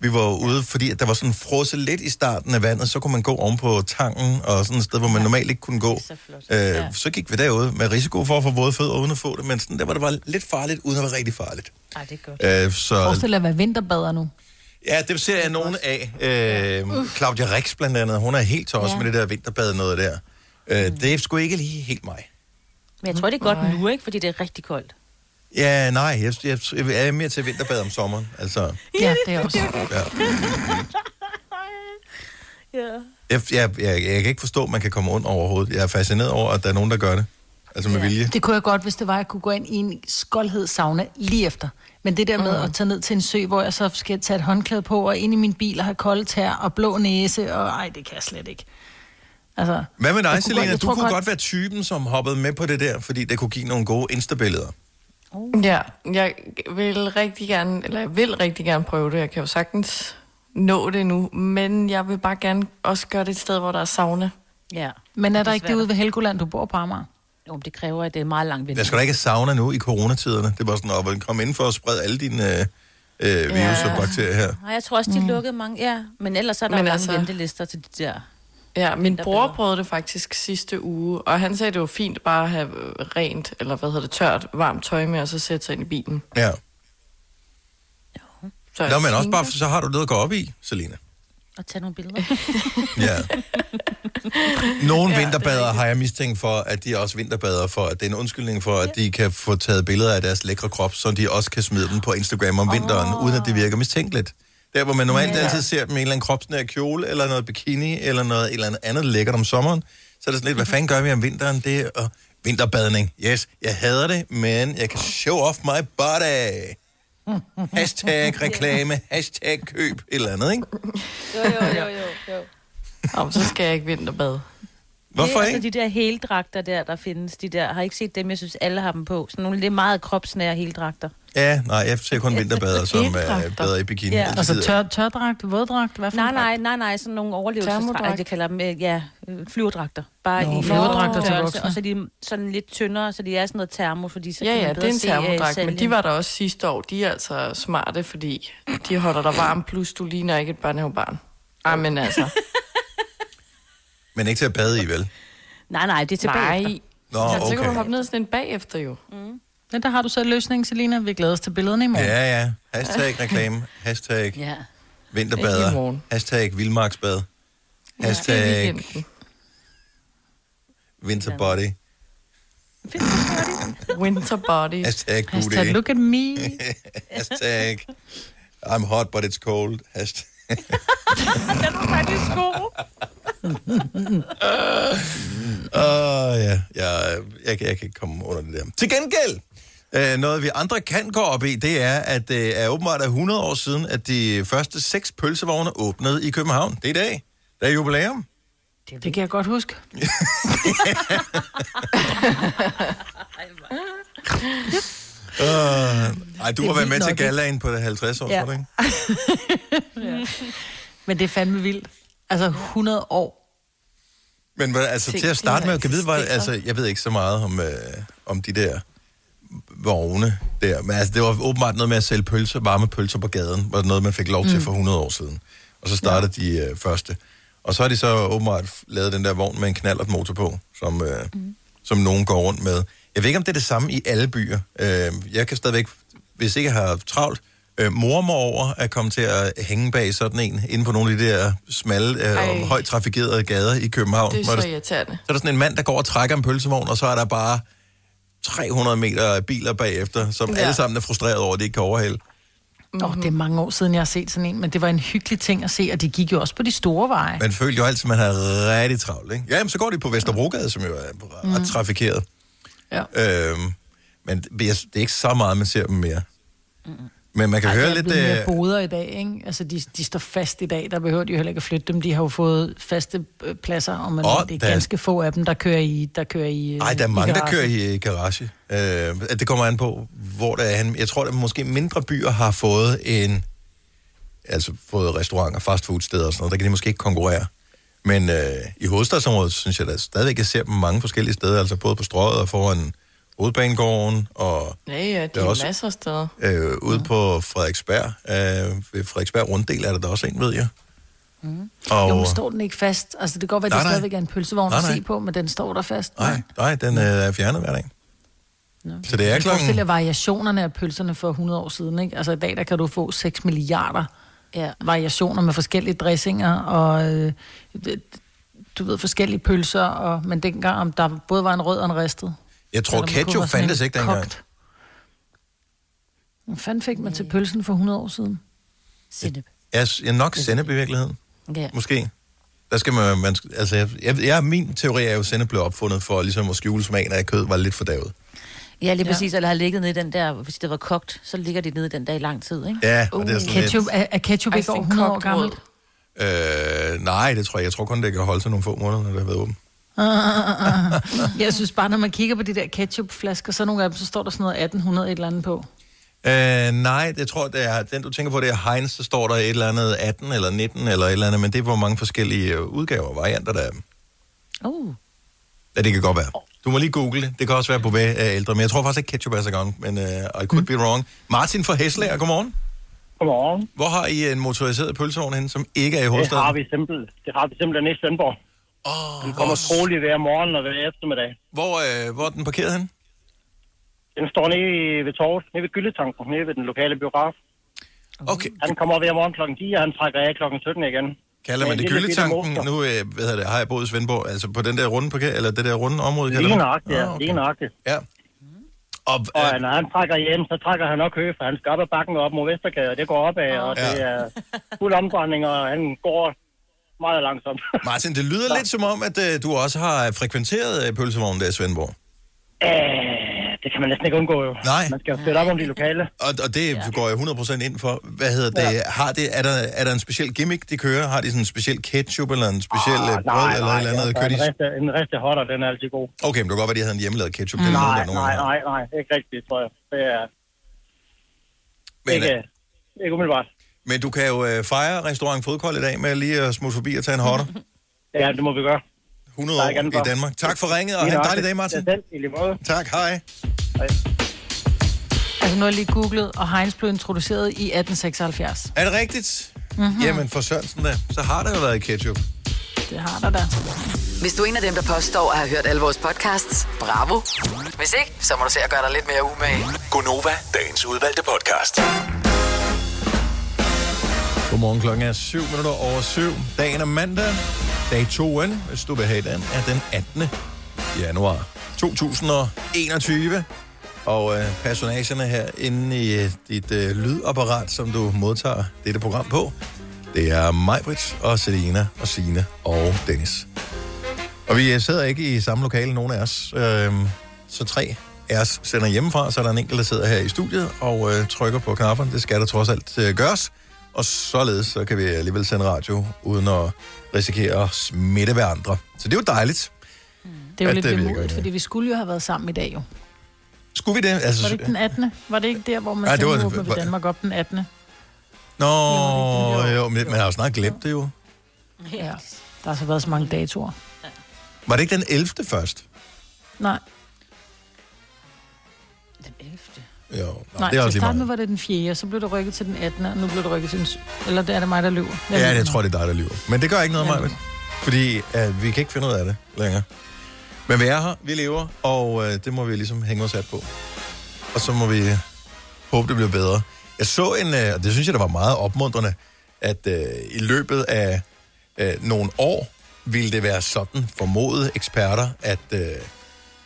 Vi var ude, fordi at der var sådan frosset lidt i starten af vandet, så kunne man gå oven på tangen, og sådan et sted, hvor man normalt ikke kunne gå. Så flot. Øh, Ja. Så gik vi derud med risiko for at få våde fødder uden at få det, men sådan der, hvor det var lidt farligt, uden at være rigtig farligt. Ej, det er godt. Øh, så, Forestil dig at være vinterbader nu. ja, det ser jeg nogen af. Øh, Claudia Rix blandt andet, hun er helt tosset Ja. med det der vinterbad noget der. Øh, det er sgu ikke lige helt mig. Men jeg tror, det er godt nu, ikke? Fordi det er rigtig koldt. Ja, nej, jeg, jeg, jeg er mere til vinterbad om sommeren. Altså, Ja, det er også. ja. Ja. jeg, jeg, jeg, jeg kan ikke forstå, at man kan komme under overhovedet. Jeg er fascineret over, at der er nogen, der gør det. Altså med vilje. Det kunne jeg godt, hvis det var, at jeg kunne gå ind i en skoldhed sauna lige efter. Men det der med Mm. at tage ned til en sø, hvor jeg så skal tage et håndklæde på, og ind i min bil og have kolde tær og blå næse, og ej, det kan jeg slet ikke. Altså, Hvad med dig, Selena? godt- Du kunne godt være typen, som hoppede med på det der, fordi det kunne give nogle gode Insta-billeder. Ja, jeg vil rigtig gerne, eller jeg vil rigtig gerne prøve det. Jeg kan jo sagtens nå det nu, men jeg vil bare gerne også gøre det et sted, hvor der er sauna. Ja. Men er der Det er ikke det ude ved Helgoland, du bor på Amager? Jo, det kræver, at det er meget langt Jeg skal da ikke have sauna nu i coronatiderne. Det var sådan op og komme ind for at sprede alle dine øh, øh, virus Ja. og bakterier her. Nej, jeg tror også, de lukkede mange. Ja, men ellers er der Men altså- altså... ventelister til de der. Ja, min bror bedre. prøvede det faktisk sidste uge, og han sagde, det var fint bare at have øh, rent, eller hvad hedder det, tørt, varmt tøj med, og så sætte sig ind i bilen. Ja. Så Nå, men også bare, så har du noget at gå op i, Selina. Og tage nogle billeder. Ja. Nogle Ja, er vinterbader har jeg mistænkt for, at de er også vinterbader for, at det er en undskyldning for, at de kan få taget billeder af deres lækre krop, så de også kan smide dem på Instagram om vinteren, uden at det virker mistænkeligt. Der, hvor man normalt Ja. altid ser dem i en eller anden kropsnær kjole, eller noget bikini, eller noget et eller andet andet lækkert om sommeren, så er det sådan lidt, hvad fanden gør vi om vinteren? Det er og vinterbadning. Yes, jeg hader det, men jeg kan show off my body. Hashtag reklame, hashtag køb, et eller andet, ikke? jo, jo, jo, jo, jo. Om, så skal jeg ikke vinterbade. Hvorfor det er ikke? Altså de der heldragter der, der findes. De der, har ikke set dem? Jeg synes, alle har dem på. Sådan nogle lidt meget kropsnære heldragter. Ja, nej, jeg ser kun vinterbader, som er bader i bikini. Ja. Altså tør, tørdragt, våddragt, hvad for Nej, nej, nej, nej, sådan nogle overlevelsesdragter. Jeg kalder dem, øh, ja, øh, flyverdragter. Bare Nå, i flyverdragter til voksne. Og så er de sådan lidt tyndere, så de er sådan noget termo, fordi så Ja, kan ja, det er bedre en øh, termodragt, men de var der også sidste år. De er altså smarte, fordi de holder dig varm, plus du ligner ikke et børnehavebarn. Ej, men altså, Men ikke til at bade i, vel? Nej, nej, det er tilbage nej. Nå, Så kan du okay. hoppe ned sådan en bagefter jo. Men der har du så løsningen, Selina. Vi glæder os til billederne i morgen. Ja, ja. Hashtag reklame. Hashtag Ja. Vinterbader. Hashtag vildmarksbad. Hashtag weekenden. winterbody. Winter body. Hashtag Hashtag look at me. Hashtag I'm hot, but it's cold. Hashtag Den var faktisk god. Åh, ja. Jeg, jeg, kan- jeg kan ikke komme under det der. Til gengæld, øh, noget vi andre kan gå op i, det er, at det er åbenbart er 100 år siden, at de første seks pølsevogne åbnede i København. Det er i dag. Der er jubilæum. Det kan jeg godt huske. Uh, ej, du Det har været med til nok, ikke? galaen på det 50 år, Ja. ja. ikke? Men det er fandme vildt. Altså 100 år. Men hvad, altså, til at det starte med, kan vide, hvad, altså, jeg ved ikke så meget om, øh, om de der vogne der, men altså, det var åbenbart noget med at sælge pølser, varme pølser på gaden, var noget, man fik lov til Mm. for 100 år siden. Og så startede ja. de øh, første. Og så har de så åbenbart lavet den der vogn med en knallert motor på, som, øh, mm. som nogen går rundt med. Jeg ved ikke, om det er det samme i alle byer. Øh, jeg kan stadigvæk, hvis ikke jeg har travlt, øh, mormor over at komme til at hænge bag sådan en, inde på nogle af de der smalle, øh, højt trafikerede gader i København. Det er så irriterende. så er der sådan en mand, der går og trækker en pølsevogn, og så er der bare 300 meter biler bagefter, som Ja. alle sammen er frustreret over, at de ikke kan overhale. Mm-hmm. Oh, det er mange år siden, jeg har set sådan en, men det var en hyggelig ting at se, og de gik jo også på de store veje. Man følte jo altid, at man havde rigtig travlt, ikke? Ja, jamen, så går de på Vesterbrogade, som jo er ret Mm. trafikeret. Ja. Øhm, men det er det er ikke så meget, man ser dem mere. Men man kan Ej, høre er lidt... blevet mere Øh, boder i dag, ikke? Altså, de, de står fast i dag. Der behøver de jo heller ikke at flytte dem. De har jo fået faste øh, pladser, og man, Åh, det er der- ganske få af dem, der kører i der kører i øh, ej, der er i mange, der kører i øh, garage. Øh, det kommer an på, hvor der er han. Jeg tror, at måske mindre byer har fået en... Altså fået restauranter, fastfoodsteder og sådan noget. Der kan de måske ikke konkurrere. Men øh, i hovedstadsområdet synes jeg da stadigvæk, jeg ser dem mange forskellige steder. Altså både på strøget og foran hovedbanegården og Ja, ja, de Der er er også- masser af steder. øh, ude på Frederiksberg. Øh, ved Frederiksberg Runddel er der da også en, ved jeg. Mm. Og- Jo, men står den ikke fast? Altså, det kan godt være, at Nej, det stadigvæk er en pølsevogn Nej, at nej. se på, men den står der fast. Nej, nej, den øh, er fjernet hver dag. Så det er Jeg klokken... forestiller variationerne af pølserne for 100 år siden, ikke? Altså i dag, der kan du få 6 milliarder ja. variationer med forskellige dressinger, og øh, du ved, forskellige pølser, og, men dengang, om der både var en rød og en ristet. Jeg tror, ketchup fandtes en ikke dengang. kogt. Hvad fanden fik man til pølsen for 100 år siden? Sennep. Ja, s- ja, nok sennep i virkeligheden. Ja. Måske. Der skal man, man altså, jeg, jeg, jeg, min teori er jo, at sennep blev opfundet for ligesom at skjule smagen af kød var lidt fordævet. Ja, lige Ja. præcis. Eller har ligget nede i den der, hvis det var kogt, så ligger de nede i den der i lang tid, ikke? Ja, og det er sådan Ketchup, lidt... er, er ketchup ikke over sådan 100 år gammelt? Øh, nej, det tror jeg. Jeg tror kun, det kan holde sig nogle få måneder, når det har været åbent. Jeg synes bare, når man kigger på de der ketchupflasker, så nogle af dem, så står der sådan noget 1800 et eller andet på. Øh, nej, jeg tror, det er, den du tænker på, det er Heinz, så står der et eller andet 18 eller 19 eller et eller andet, men det er hvor mange forskellige øh, udgaver og varianter, der er. Uh. Ja, det kan godt være. Du må lige google det. Det kan også være på vej af ældre, men jeg tror faktisk ikke, ketchup er så gammel, men uh, I could be wrong. Martin fra Hæslager, godmorgen. Godmorgen. Hvor har I en motoriseret pølsevogn henne, som ikke er i Det hovedstaden? har vi simpelthen, det har vi simpelthen i Svendborg. Oh, den kommer troligt hver morgen og hver eftermiddag. Hvor, øh, hvor er den parkeret hen? Den står nede ved torvet, nede ved Gyldetanken, nede ved den lokale biograf. Okay. Han kommer hver morgen klokken 10, og han trækker af klokken 17 igen. Kalder man det gyldetanken? Nu øh, hvad hedder det, har jeg boet i Svendborg, altså på den der runde parker, eller det der runde område, Lige nøjagtigt, ja. Ah, okay. Lige nøjagtigt. Ja. Og, og når han trækker hjem, så trækker han nok kø, for han skal op ad bakken og op mod Vestergade, og det går opad, og det Ja. er fuld omdrejning, og han går meget langsomt. Martin, det lyder lidt som om, at øh, du også har frekventeret øh, pølsevognen der i Svendborg. Øh, det kan man næsten ikke undgå jo. Nej. Man skal jo støtte op om de lokale. Og, og det ja. går jeg 100% ind for. Hvad hedder det? Ja. Har det er, der, er der en speciel gimmick, de kører? Har de sådan en speciel ketchup eller en speciel ah, brød nej, eller et nej, eller andet? altså, Kører en, de... riste, en riste hotter, den er altid god. Okay, men det kan godt være, de havde en hjemmelavet ketchup. Det er Nej, noget, nej, nej, nej, ikke rigtigt, tror jeg. Det er Men, ikke, øh, ikke umiddelbart. Men du kan jo øh, fejre restaurant Fodkold i dag med lige at smutte forbi og tage en hotter. Ja, det må vi gøre. 100 Der er år i. Danmark. Tak for ringet, og have en dejlig dag, Martin. Ja, selv, i lige måde. Tak, hej. Altså nu har jeg lige googlet, og Heinz blev introduceret i 1876. Er det rigtigt? Mhm. Mm-hmm. Jamen for Sørensen da, så har der jo været ketchup. Det har der da. Hvis du er en af dem, der påstår at have hørt alle vores podcasts, bravo. Hvis ikke, så må du se at gøre dig lidt mere umage. Gonova, dagens udvalgte podcast. Godmorgen, klokken er 7 minutter over 7. Dagen er mandag. Dag 2, hvis du vil have den, er den 18. januar 2021. Og øh, personagerne her inde i øh, dit øh, lydapparat, som du modtager dette program på, det er Majbrit og Selina og Sine og Dennis. Og vi øh, sidder ikke i samme lokale, nogen af os. Øh, så tre af os sender hjemmefra, så er der en enkelt, der sidder her i studiet og øh, trykker på knapperne. Det skal der trods alt øh, gøres. Og således så kan vi alligevel sende radio, uden at risikere at smitte hverandre. Så det er jo dejligt. Det er jo lidt virker vemodigt, fordi vi skulle jo have været sammen i dag jo. Skulle vi det? Altså, Var det ikke den 18. Var det ikke der, hvor man Nej, det var- ja, åbner ved var- Danmark op den 18. Nå, jo, men man har jo snart glemt det jo. Ja. Der har så været så mange datoer. Var det ikke den 11. først? Nej, Jo, nå, nej det er også at lige med var det den 4. Så blev det rykket til den 18. Og nu blev det rykket til den... Eller det er det mig, der løber. Ja, jeg tror, det er dig, der lyver. Men det gør ikke noget, Ja. Maja. Fordi uh, vi kan ikke finde ud af det længere. Men vi er her, vi lever, og uh, det må vi ligesom hænge os sat på. Og så må vi håbe, det bliver bedre. Jeg så en, uh, og det synes jeg, der var meget opmuntrende, at uh, i løbet af uh, nogle år ville det være sådan formodede eksperter, at uh,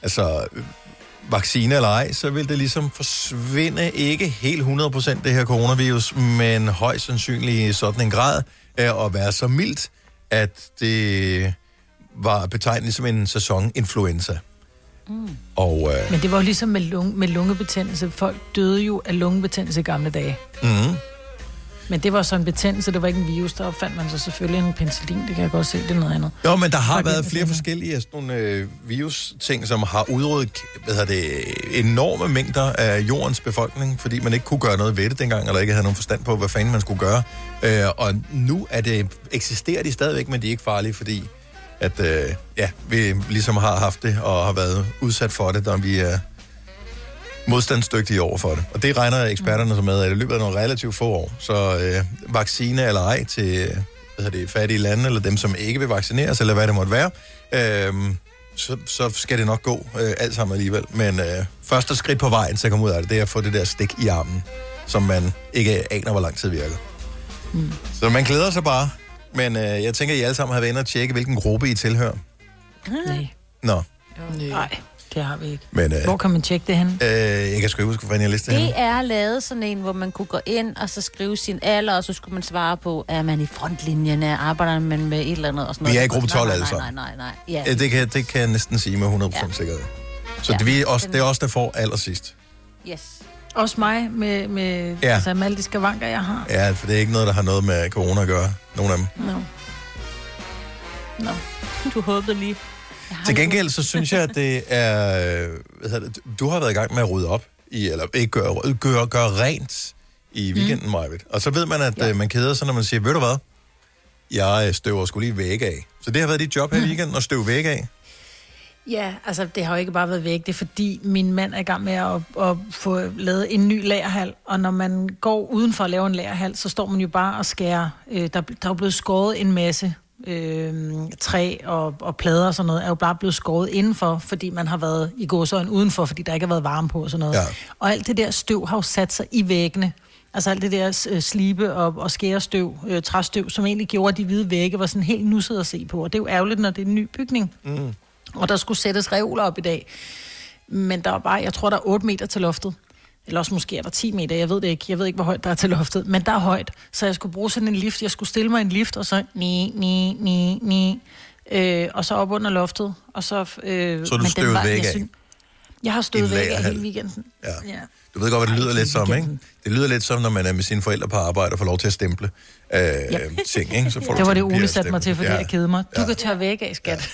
altså, øh, vaccine eller ej, så vil det ligesom forsvinde ikke helt 100% det her coronavirus, men højst sandsynligt i sådan en grad at være så mildt, at det var betegnet som en sæsoninfluenza. Mm. Og øh, Men det var jo ligesom med, lunge, med lungebetændelse. Folk døde jo af lungebetændelse i gamle dage. mm, Men det var så en betændelse, det var ikke en virus. Der opfandt man så selvfølgelig en penicillin. Det kan jeg godt se, det er noget andet. Jo, men der har været flere forskellige sådan nogle øh, virus-ting, som har udryddet hvad hedder det, enorme mængder af jordens befolkning, fordi man ikke kunne gøre noget ved det dengang, eller ikke havde nogen forstand på, hvad fanden man skulle gøre. Øh, og nu er det, eksisterer de stadigvæk, men de er ikke farlige, fordi at, øh, ja, vi ligesom har haft det, og har været udsat for det, når vi er modstandsdygtige over for det. Og det regner eksperterne så med, at i løbet af nogle relativt få år, så øh, vaccine eller ej til øh, hvad hedder det, fattige lande, eller dem, som ikke vil vaccineres, eller hvad det måtte være, øh, så, så skal det nok gå øh, alt sammen alligevel. Men øh, første skridt på vejen til at komme ud af det, det er at få det der stik i armen, som man ikke aner, hvor lang tid virker. Mm. Så man glæder sig bare. Men øh, jeg tænker, at I alle sammen har været inde og tjekke, hvilken gruppe I tilhører. Nej. Nå, Nej, det har vi ikke. men øh, Hvor kan man tjekke det hen? øh, jeg kan sgu ikke huske, hvordan jeg liste det Det er lavet sådan en, hvor man kunne gå ind og så skrive sin alder, og så skulle man svare på, er man i frontlinjerne, arbejder man med et eller andet og sådan Vi noget. er i gruppe 12 nej, alle nej. Nej, nej, nej. Ja. Ja. Det, kan, det kan jeg næsten sige med 100% ja. sikkerhed. Så Ja. det, vi er også, det er os, der får allersidst. Yes. Også mig med, med, Ja. altså, med alle de skavanker, jeg har. Ja, for det er ikke noget, der har noget med corona at gøre. Nogle af dem. No. Nå, du håbede lige. Til gengæld, så synes jeg, at det er... øh, Hvad hedder det, du har været i gang med at rydde op, i, eller ikke gøre, gøre, gøre rent i weekenden, mm. Majved. Og så ved man, at ja. man keder sig, når man siger, ved du hvad? Jeg øh, støver skulle lige væk af. Så det har været dit job her i weekenden, at støve væk af? Ja, altså det har jo ikke bare været væk. Det er fordi, min mand er i gang med at, at få lavet en ny lagerhal. Og når man går uden for at lave en lagerhal, så står man jo bare og skærer. Øh, der, der er blevet skåret en masse øh, træ og, og plader og sådan noget, er jo bare blevet skåret indenfor, fordi man har været i gåsøjen udenfor, fordi der ikke har været varme på og sådan noget. Ja. Og alt det der støv har jo sat sig i væggene. Altså alt det der øh, slibe og, og skærestøv, øh, træstøv, som egentlig gjorde, at de hvide vægge var sådan helt nusset at se på. Og det er jo ærgerligt, når det er en ny bygning. Mm. Og der skulle sættes reoler op i dag. Men der var bare, jeg tror, der er 8 meter til loftet. Eller også måske er der 10 meter, jeg ved det ikke. Jeg ved ikke, hvor højt der er til loftet. Men der er højt. Så jeg skulle bruge sådan en lift. Jeg skulle stille mig en lift, og så ni, ni, ni, ni. Øh, og så op under loftet. Og så, øh, Så du støvede væk jeg af? Jeg har stået væk af hele weekenden. Ja. ja. Du ved godt, hvad det lyder lidt som, ikke? Det lyder lidt som, når man er med sine forældre på arbejde og får lov til at stemple øh, ting, ikke? Så får du Det var det, Ole at satte mig til, fordi Ja. ja. jeg kedede mig. Du kan tørre væk af, skat.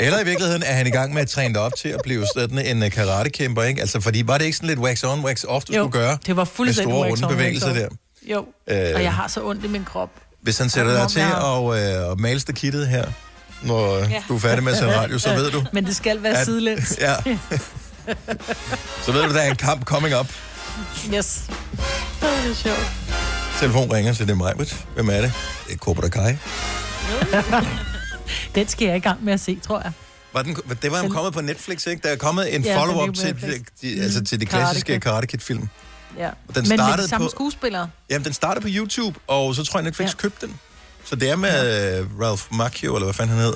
Eller i virkeligheden er han i gang med at træne dig op til at blive sådan en uh, karatekæmper, ikke? Altså, fordi var det ikke sådan lidt wax on, wax off, du Jo, skulle gøre? det var Med fuldstændig store wax runde on, bevægelser der. Jo, Øh. og jeg har så ondt i min krop. Hvis han sætter Og dig til at, øh, at malste kittet her, når ja. Ja. du er færdig med at sende radio, så ved du, Men det skal være at- sidelæns. ja. så ved du, der er en kamp coming up. Yes. Det er sjovt. Telefon ringer, så det er mig. Hvem er det? Det er Cobra Kai. Den skal jeg i gang med at se, tror jeg. Var den, det var jo kommet på Netflix, ikke? Der er kommet en Ja, den follow-up til, de, altså til de Mm. klassiske Karate Kid. Karate Kid-film. Ja. Den Men med startede de samme på- skuespillere. Jamen, den startede på YouTube, og så tror jeg, Netflix ja. købte den. Så det er med ja. Ralph Macchio, eller hvad fanden han hed.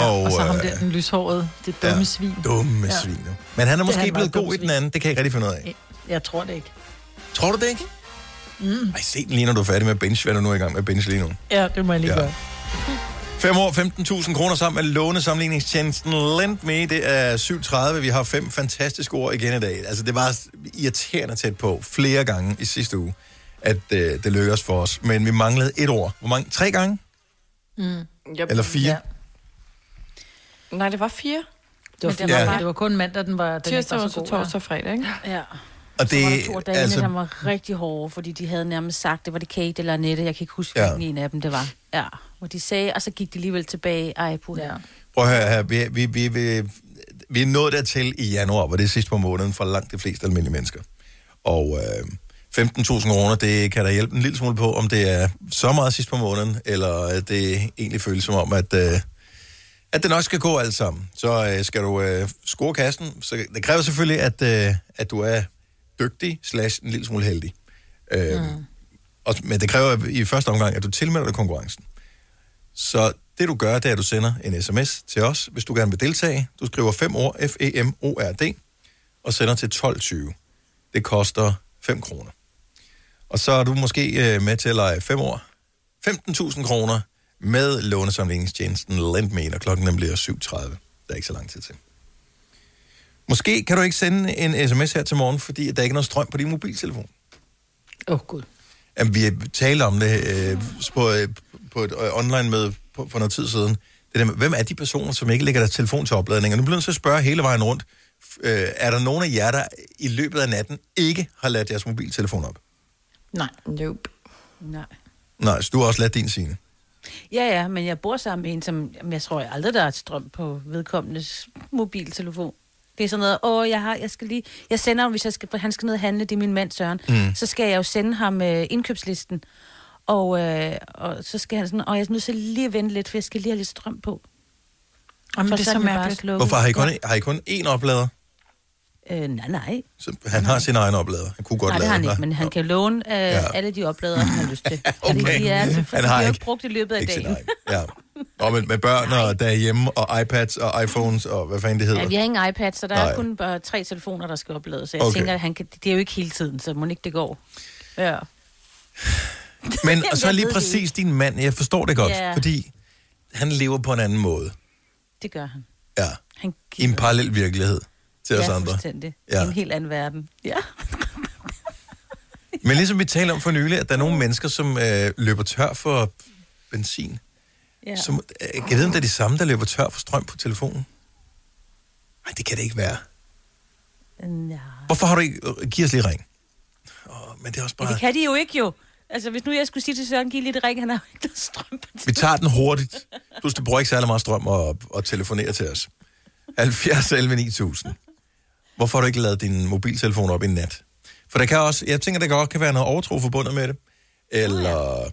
Ja, og, og så ham øh, der, den lyshårede, det dumme ja, svin. Dumme Ja. svin. Men han er måske han blevet god i den anden. Det kan jeg ikke rigtig finde ud af. Jeg tror det ikke. Tror du det ikke? Mm. Ej, se den lige, når du er færdig med at binge, hvad du nu er i gang med binge lige nu. Ja, det må jeg lige Ja. gøre. 5 år, 15.000 kroner sammen med lånesamligningstjenesten Lend Me. Det er 7.30. Vi har fem fantastiske ord igen i dag. Altså, det var irriterende tæt på flere gange i sidste uge, at øh, det lykkedes for os. Men vi manglede et ord. Hvor mange? Tre gange? Mm. Yep. Eller fire? Ja. Nej, det var fire. Det var, Men det, det var var, bare- det var kun mandag, den var, den ikke Tirsdag, var så god. torsdag og fredag, ikke? Ja. Og Så var det, der to dage, altså... han var rigtig hårde, fordi de havde nærmest sagt, det var det Kate eller Annette, jeg kan ikke huske, Ja. ja. hvilken en af dem det var. Ja, hvor de sagde, og så gik de alligevel tilbage. Ej, på ja. Prøv at høre her. Vi, vi, vi, vi, vi er nået dertil i januar, hvor det er sidst på måneden for langt de fleste almindelige mennesker. Og øh, 15.000 kroner, det kan der hjælpe en lille smule på, om det er så meget sidst på måneden, eller det egentlig føles som om, at, øh, at det nok skal gå alt sammen. Så øh, skal du øh, score kassen. Så det kræver selvfølgelig, at, øh, at du er dygtig slash en lille smule heldig. Øh, mm. og, men det kræver i første omgang, at du tilmelder dig konkurrencen. Så det du gør, det er, at du sender en sms til os, hvis du gerne vil deltage. Du skriver fem ord, E F-E-M-O-R-D, og sender til 12.20. Det koster 5 kroner. Og så er du måske øh, med til at lege 5 år. 15.000 kroner med lånesamlingstjenesten LendMe, og klokken den bliver 7.30. Der er ikke så lang tid til. Måske kan du ikke sende en sms her til morgen, fordi der er ikke er noget strøm på din mobiltelefon. Åh, oh, gud. Jamen, vi talte om det øh, på, øh, på et øh, online-møde på, for noget tid siden. Det der med, hvem er de personer, som ikke lægger deres telefon til opladning? Og nu bliver jeg nødt til at spørge hele vejen rundt. Øh, er der nogen af jer, der i løbet af natten ikke har ladt jeres mobiltelefon op? Nej. Nope. Nej. Nej, så du har også ladt din sine. Ja, ja, men jeg bor sammen med en, som jeg tror jeg aldrig, der er strøm på vedkommendes mobiltelefon. Det er sådan noget, åh, jeg, har, jeg skal lige, jeg sender ham, hvis jeg skal, han skal ned og handle, det er min mand Søren, Mm. så skal jeg jo sende ham øh, indkøbslisten, og, øh, og så skal han sådan, og jeg er nødt til lige at vente lidt, for jeg skal lige have lidt strøm på. Jamen, For det er så mærkeligt. Hvorfor har I kun, Ja. har I kun én oplader? Øh, nej, nej. Så han har sin egen oplader. Han kunne godt nej, det lade har han ikke, men han kan låne øh, Ja. alle de opladere, han har lyst til. Okay. Fordi de er, for Han de har jo ikke- brugt i løbet af ikke dagen. Ja. Og med, med børn og derhjemme, og iPads og iPhones, og hvad fanden det hedder. Ja, vi har ingen iPad, så der Nej. er kun bare tre telefoner, der skal oplades. Så jeg Okay. tænker, at han kan, det er jo ikke hele tiden, så må ikke det går. Ja. Men og så lige det præcis din mand, jeg forstår det godt, Ja. fordi han lever på en anden måde. Det gør han. Ja. Han I en parallel virkelighed til os ja, andre. fuldstændig. Ja. En helt anden verden. Ja. Men ligesom vi talte om for nylig, at der er nogle mennesker, som øh, løber tør for benzin. ja. Som, øh, kan jeg vide, om det er de samme, der løber tør for strøm på telefonen? Nej, det kan det ikke være. ja. Hvorfor har du ikke... Øh, giv os lige ring. Oh, men det er også Men bare... det kan de jo ikke jo. Altså, hvis nu jeg skulle sige til Søren, giv lidt ring, han har jo ikke noget strøm på Vi tager den hurtigt. Plus, det bruger ikke særlig meget strøm at, at telefonere til os. 70 11 9000. Hvorfor har du ikke lavet din mobiltelefon op i nat? For der kan også, jeg tænker, der godt kan være noget overtro forbundet med det. Eller...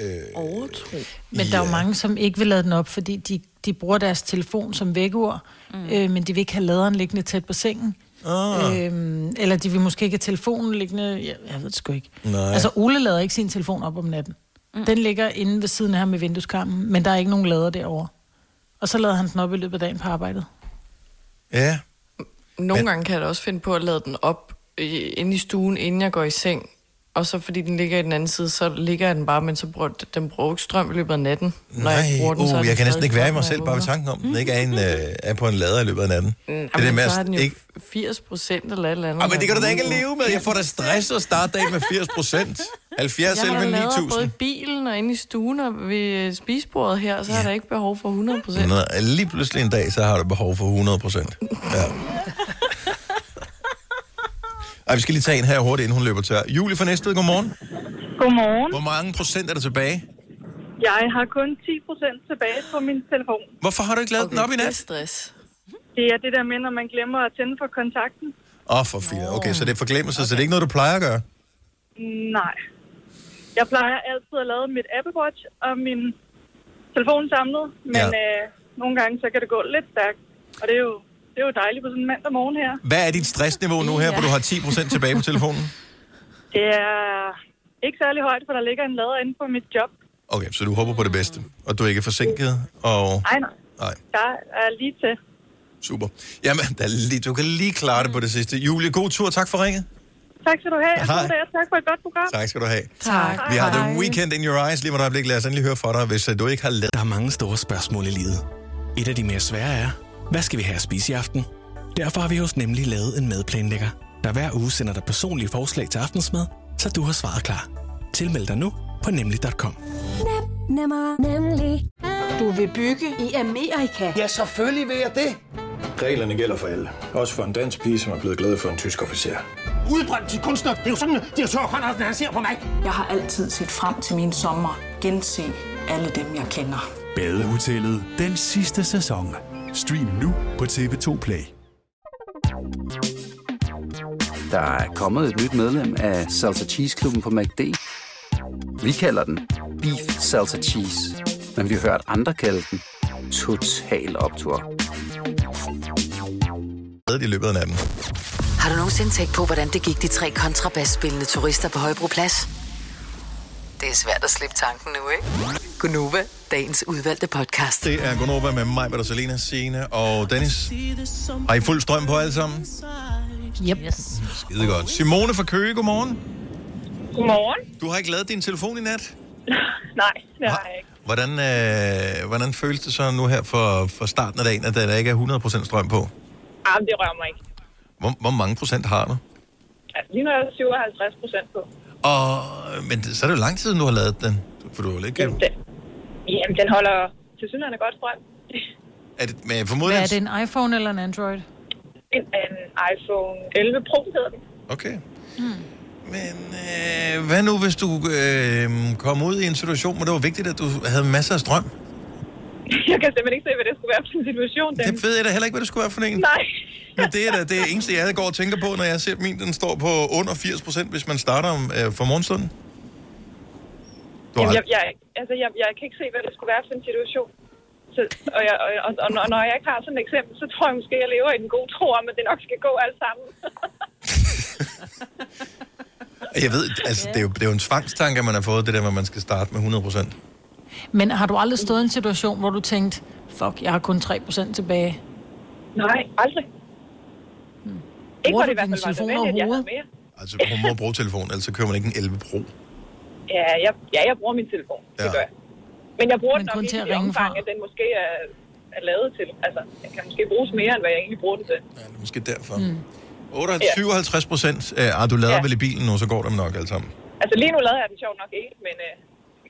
Øh, Overtro. Men der er jo mange, som ikke vil lade den op, fordi de, de bruger deres telefon som vækkeur, mm. øh, men de vil ikke have laderen liggende tæt på sengen. Ah. Øhm, eller de vil måske ikke have telefonen liggende... Jeg, jeg ved det sgu ikke. Nej. Altså, Ole lader ikke sin telefon op om natten. Mm. Den ligger inde ved siden af ham i vindueskarmen, men der er ikke nogen lader derovre. Og så lader han den op i løbet af dagen på arbejdet. Ja. Nogle gange kan jeg da også finde på at lade den op øh, inde i stuen, inden jeg går i seng. Og så fordi den ligger i den anden side, så ligger den bare, men så bruger den bruger ikke strøm i løbet af natten. Når Nej, jeg bruger den, så er uh, den jeg kan næsten ikke være i mig jeg selv bare ved tanken om, den ikke er, en, øh, er på en lader i løbet af natten. Mm, det er det med, så har at den jo ikke... 80 procent eller et eller andet. Ah, men det kan du da ikke leve med. Jeg får da stress at starte dagen med 80 procent. 70 jeg har selv da lavet både i 9000. bilen og inde i stuen og ved spisebordet her, så ja. har der ikke behov for 100 procent. Lige pludselig en dag, så har du behov for 100 procent. Ja. Ej, vi skal lige tage en her hurtigt, inden hun løber tør. Julie fra Næstved, godmorgen. Godmorgen. Hvor mange procent er der tilbage? Jeg har kun 10 procent tilbage på min telefon. Hvorfor har du ikke lavet okay, den op i Det er nat? stress. Det er det der med, når man glemmer at tænde for kontakten. Åh, oh, for fire. Okay, så det er forglemmelse, okay. så det er ikke noget, du plejer at gøre? Nej. Jeg plejer altid at lade mit Apple Watch og min telefon samlet, men Ja. øh, nogle gange så kan det gå lidt stærkt. Og det er jo, det er jo dejligt på sådan en mandag morgen her. Hvad er dit stressniveau nu her, hvor du har 10 procent tilbage på telefonen? Det er ikke særlig højt, for der ligger en lader inde på mit job. Okay, så du håber på det bedste, og du er ikke forsinket, og... Nej, nej. Nej. Der er lige til. Super. Jamen, der er lige, du kan lige klare det på det sidste. Julie, god tur. Tak for ringet. Tak skal du have. Hej. Og tak for et godt program. Tak skal du have. Tak. Vi har The Weekend in Your Eyes. Lige om et øjeblik. Lad os endelig høre for dig, hvis øh, du ikke har lavet... Der er mange store spørgsmål i livet. Et af de mere svære er, hvad skal vi have at spise i aften? Derfor har vi hos Nemlig lavet en madplanlægger, der hver uge sender dig personlige forslag til aftensmad, så du har svaret klar. Tilmeld dig nu på nemlig.com. Nemmer, nemlig. Du vil bygge i Amerika? Ja, selvfølgelig vil jeg det. Reglerne gælder for alle. Også for en dansk pige, som er blevet glad for en tysk officer. Udbrændt til kunstner. Det er jo sådan, at direktør Conradsen, han ser på mig. Jeg har altid set frem til min sommer. Gense alle dem, jeg kender. Badehotellet den sidste sæson. Stream nu på TV2 Play. Der er kommet et nyt medlem af Salsa Cheese Klubben på MACD. Vi kalder den Beef Salsa Cheese, men vi har hørt andre kalde den Total Optor. i løbet af natten. Har du nogensinde tænkt på, hvordan det gik de tre kontrabasspillende turister på Højbroplads? Det er svært at slippe tanken nu, ikke? Gunova, dagens udvalgte podcast. Det er Gunova med mig, Peter Selina, Signe og Dennis. Har I fuld strøm på alle sammen? Yep. Yes. Skide godt. Simone fra Køge, godmorgen. Godmorgen. Du har ikke lavet din telefon i nat? Nej, det har jeg ikke. Hvordan, øh, hvordan føles det så nu her for, for starten af dagen, at der ikke er 100% strøm på? Jamen, det rører mig ikke. Hvor, hvor mange procent har du? Altså, lige nu er der 57 procent på. Og, men det- så er det jo lang tid, du har lavet den. For du har ikke... Jamen, den, jamen, den holder til synligheden godt strøm. Er det, men Hvad formodentlig... er det, en iPhone eller en Android? En, en iPhone 11 Pro hedder den. Okay. Men øh, hvad nu, hvis du øh, kom ud i en situation, hvor det var vigtigt, at du havde masser af strøm? Jeg kan simpelthen ikke se, hvad det skulle være for en situation. Den... Det ved jeg da heller ikke, hvad det skulle være for en. Nej. Men det er da det eneste, jeg går og tænker på, når jeg ser at min, den står på under 80 procent, hvis man starter om, øh, for morgenstunden. Du Jamen, jeg, jeg, altså, jeg, jeg kan ikke se, hvad det skulle være for en situation. Så, og, jeg, og, og, og, når- jeg ikke har sådan et eksempel, så tror jeg måske, jeg lever i den gode tro om, at det nok skal gå alt sammen. Jeg ved, altså, det, er jo, det er jo en tvangstanke, man har fået, det der med, at man skal starte med 100 procent. Men har du aldrig stået i en situation, hvor du tænkte, fuck, jeg har kun 3% tilbage? Nej, aldrig. Hmm. Ikke Bruger hvor det du i din telefon overhovedet? mere. Altså, hun må bruge telefonen, ellers så kører man ikke en 11 Pro. Ja, jeg, ja, jeg bruger min telefon. Ja. Det gør jeg. Men jeg bruger Men den nok kun ikke til at i det ringe omfang, fra. at den måske er, er lavet til. Altså, den kan måske bruges mere, end hvad jeg egentlig bruger den til. Det er måske derfor. Mm. 57 procent. Øh, ah, du lader Ja. vel i bilen nu, så går det nok alt sammen. Altså lige nu lader jeg den sjovt nok ikke, men, øh,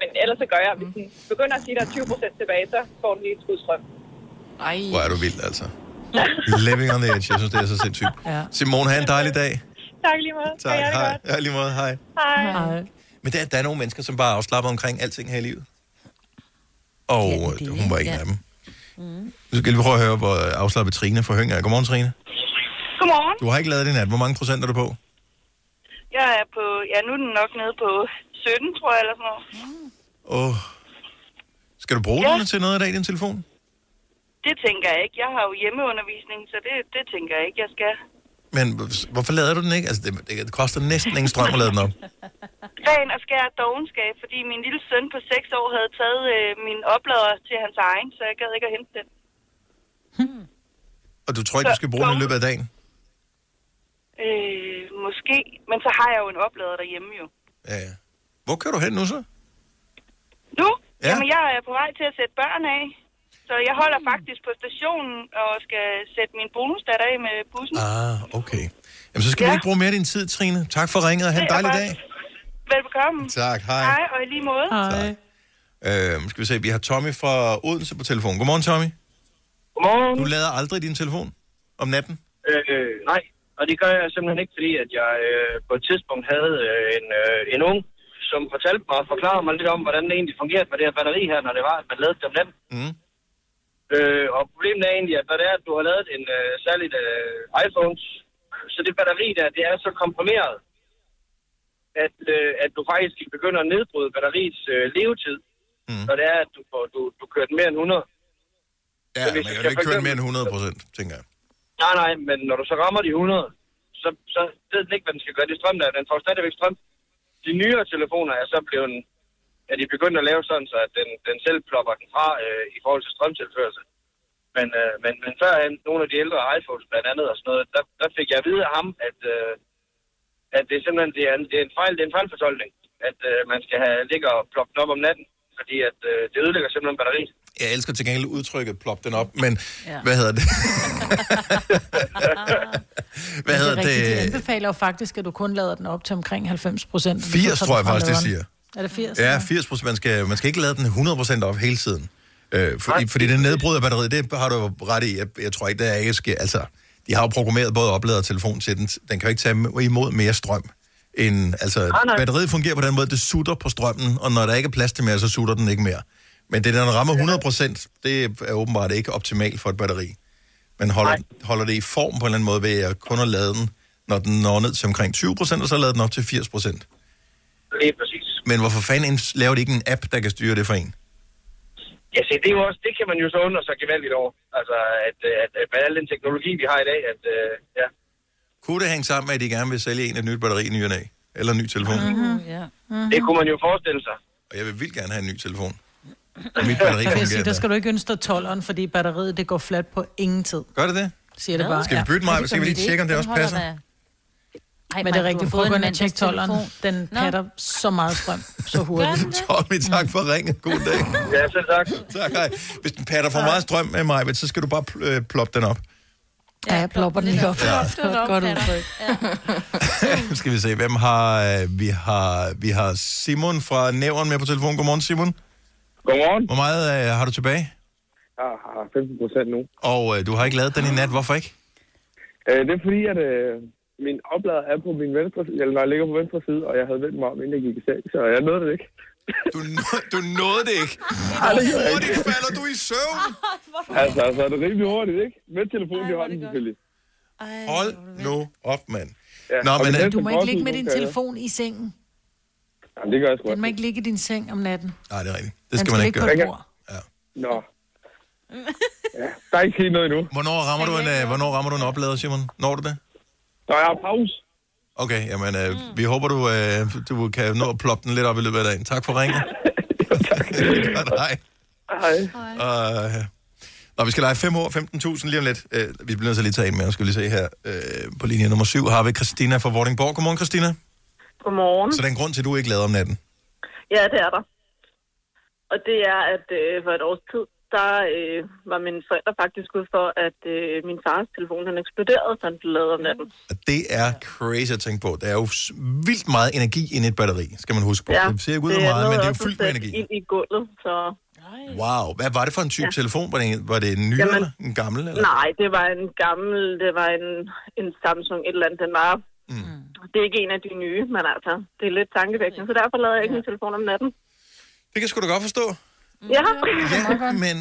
men ellers så gør jeg, hvis den begynder at sige, at der er 20 procent tilbage, så får den lige et skud strøm. Ej. Hvor er du vild, altså. Living on the edge. Jeg synes, det er så sindssygt. Ja. Simone, have en dejlig dag. Tak lige måde. Tak. Det Hej. godt. Ja, lige måde. Hej. Hej. Hej. Men der, der er nogle mennesker, som bare er afslappet omkring alting her i livet. Og ja, hun var en af dem. Nu skal vi prøve at høre, hvor afslappet Trine fra Høng er. Godmorgen, Trine. Godmorgen. Du har ikke lavet din nat. Hvor mange procent er du på? Jeg er på, ja, nu er den nok nede på 17, tror jeg, eller sådan noget. Åh. Skal du bruge Ja. den til noget i dag, din telefon? Det tænker jeg ikke. Jeg har jo hjemmeundervisning, så det, det tænker jeg ikke, jeg skal. Men hvor- hvorfor lader du den ikke? Altså, det, det koster næsten ingen strøm at lade den op. Ren og skær dogenskab, fordi min lille søn på 6 år havde taget øh, min oplader til hans egen, så jeg gad ikke at hente den. Og du tror ikke, du skal bruge den i løbet af dagen? Øh, måske, men så har jeg jo en oplader derhjemme jo. Ja, ja. Hvor kører du hen nu så? Nu? Ja. Ja. Jamen, jeg er på vej til at sætte børn af. Så jeg holder faktisk på stationen og skal sætte min bonusdatter af med bussen. Ah, okay. Jamen, så skal ja. vi ikke bruge mere af din tid, Trine. Tak for ringet, og have en dejlig dag. Velbekomme. Tak, hej. Hej, og i lige måde. Hej. Øh, skal vi se, vi har Tommy fra Odense på telefon. Godmorgen, Tommy. Godmorgen. Du lader aldrig din telefon om natten? Øh, nej, og det gør jeg simpelthen ikke, fordi at jeg øh, på et tidspunkt havde øh, en, øh, en ung, som fortalte mig og forklarede mig lidt om, hvordan det egentlig fungerede med det her batteri her, når det var, at man lavede om natten. Mm. Øh, og problemet er egentlig, at når det er, at du har lavet en øh, særligt øh, iPhones, så det batteri der, det er så komprimeret, at, øh, at du faktisk begynder at nedbryde batteriets øh, levetid, mm. når det er, at du, får, du, du kører den mere end 100. Ja, Så hvis man du kan jo ikke køre mere eksempel- end 100 procent, tænker jeg. Nej, nej, men når du så rammer de 100, så, så ved den ikke, hvad den skal gøre. Det strøm der, den får stadigvæk strøm. De nyere telefoner er så blevet, at de begyndt at lave sådan, så at den, den selv plopper den fra øh, i forhold til strømtilførsel. Men, øh, men, men førhen, nogle af de ældre iPhones blandt andet og sådan noget, der, der fik jeg at vide af ham, at, øh, at det er simpelthen det er, en, det er en fejl, det er en fejlfortolkning, at øh, man skal have ligge og ploppe den op om natten, fordi at, øh, det ødelægger simpelthen batteriet. Jeg elsker til gengæld udtrykket, plop den op, men Ja. hvad hedder det? hvad hedder det? Er rigtigt. De det? anbefaler jo faktisk, at du kun lader den op til omkring 90 procent. 80, tror jeg faktisk, det siger. Er det 80? Ja, 80 procent. Man skal, man skal ikke lade den 100 procent op hele tiden. Øh, fordi, fordi det nedbryder batteriet, det har du ret i. Jeg, jeg tror ikke, der er ikke sker. Altså, de har jo programmeret både oplader og telefon til den. Den kan jo ikke tage imod mere strøm. End, altså, nej. batteriet fungerer på den måde, det sutter på strømmen, og når der ikke er plads til mere, så sutter den ikke mere. Men det, der rammer 100 procent, det er åbenbart ikke optimalt for et batteri. Man holder, holder det i form på en eller anden måde ved at kun at lade den, når den når ned til omkring 20 procent, og så lader den op til 80 procent. Lige præcis. Men hvorfor fanden laver de ikke en app, der kan styre det for en? Ja, se, det, er jo også, det kan man jo så undre sig gevaldigt over. Altså, at, at, at med al den teknologi, vi har i dag, at øh, ja. Kunne det hænge sammen med, at de gerne vil sælge en et nyt batteri i ny? Eller en ny telefon? Mm-hmm. Ja. Mm-hmm. Det kunne man jo forestille sig. Og jeg vil vildt gerne have en ny telefon. Og mit batteri Jeg vil sige, fungerer der skal du ikke ønske dig 12'eren, fordi batteriet det går flat på ingen tid. Gør det det? Siger det bare. Skal vi bytte mig? Skal vi lige tjekke, om det også passer? Ej, Men det er rigtigt, prøv en at tjekke 12'eren. Den Nå. patter så meget strøm, så hurtigt. Tommy, tak for ringet. God dag. Ja, selv tak. tak, hej. Hvis den patter for meget strøm med mig, så skal du bare pl- øh, ploppe den op. Ja, jeg plopper den lige op. Ja. Et godt udtryk. skal vi se, hvem har... øh, Vi har, vi har Simon fra Nævren med på telefon. Godmorgen, Simon. Godmorgen. Hvor meget øh, har du tilbage? Jeg har 15 procent nu. Og øh, du har ikke lavet den i nat. Hvorfor ikke? Øh, det er fordi, at øh, min oplader er på min venstre side, eller når jeg ligger på venstre side, og jeg havde vendt mig om, inden jeg gik i seng, så jeg nåede det ikke. Du, du nåede det ikke? Ej, Hvor hurtigt ikke. falder du i søvn? Altså, altså, er det rimelig hurtigt, ikke? Med telefonen i hånden, selvfølgelig. Hold nu op, mand. Ja, Nå, men, øh, Du må ikke ligge med din telefon i sengen. Jamen, det gør jeg sgu Den også. må ikke ligge i din seng om natten. Nej, det er rigtigt. Det Den skal man ikke gøre. bord. Nå. Ja, der er ikke sket noget endnu. Hvornår rammer, du en, øh, hvornår rammer du en oplader, Simon? Når du det? Når jeg har pause. Okay, jamen, øh, vi håber, du, øh, du kan nå at ploppe den lidt op i løbet af dagen. Tak for ringen. Hej. Hej. Uh, Nå, vi skal lege 5 år, 15.000 lige om lidt. Uh, vi bliver nødt til at lige tage en mere, skal vi lige se her. Uh, på linje nummer 7 har vi Christina fra Vordingborg. Godmorgen, Christina. Godmorgen. Så der er en grund til, at du ikke lavede om natten. Ja, det er der. Og det er, at øh, for et års tid, der øh, var mine forældre faktisk ude for, at øh, min fars telefon den eksploderede, så han blev lavet om natten. Og det er crazy at tænke på. Der er jo vildt meget energi inde i et batteri, skal man huske på. Ja, det ser ikke ud af meget, men det er jo fyldt med energi. Ind i gulvet, så... Wow, hvad var det for en type. Ja. telefon? Var det, en- var det en ny Jamen, eller en gammel? Eller? Nej, det var en gammel, det var en, en Samsung et eller andet. Den var, mm. det er ikke en af de nye, men altså, det er lidt tankevækkende, så derfor lavede jeg ikke min telefon om natten. Det kan sgu da godt forstå. Ja. Ja, men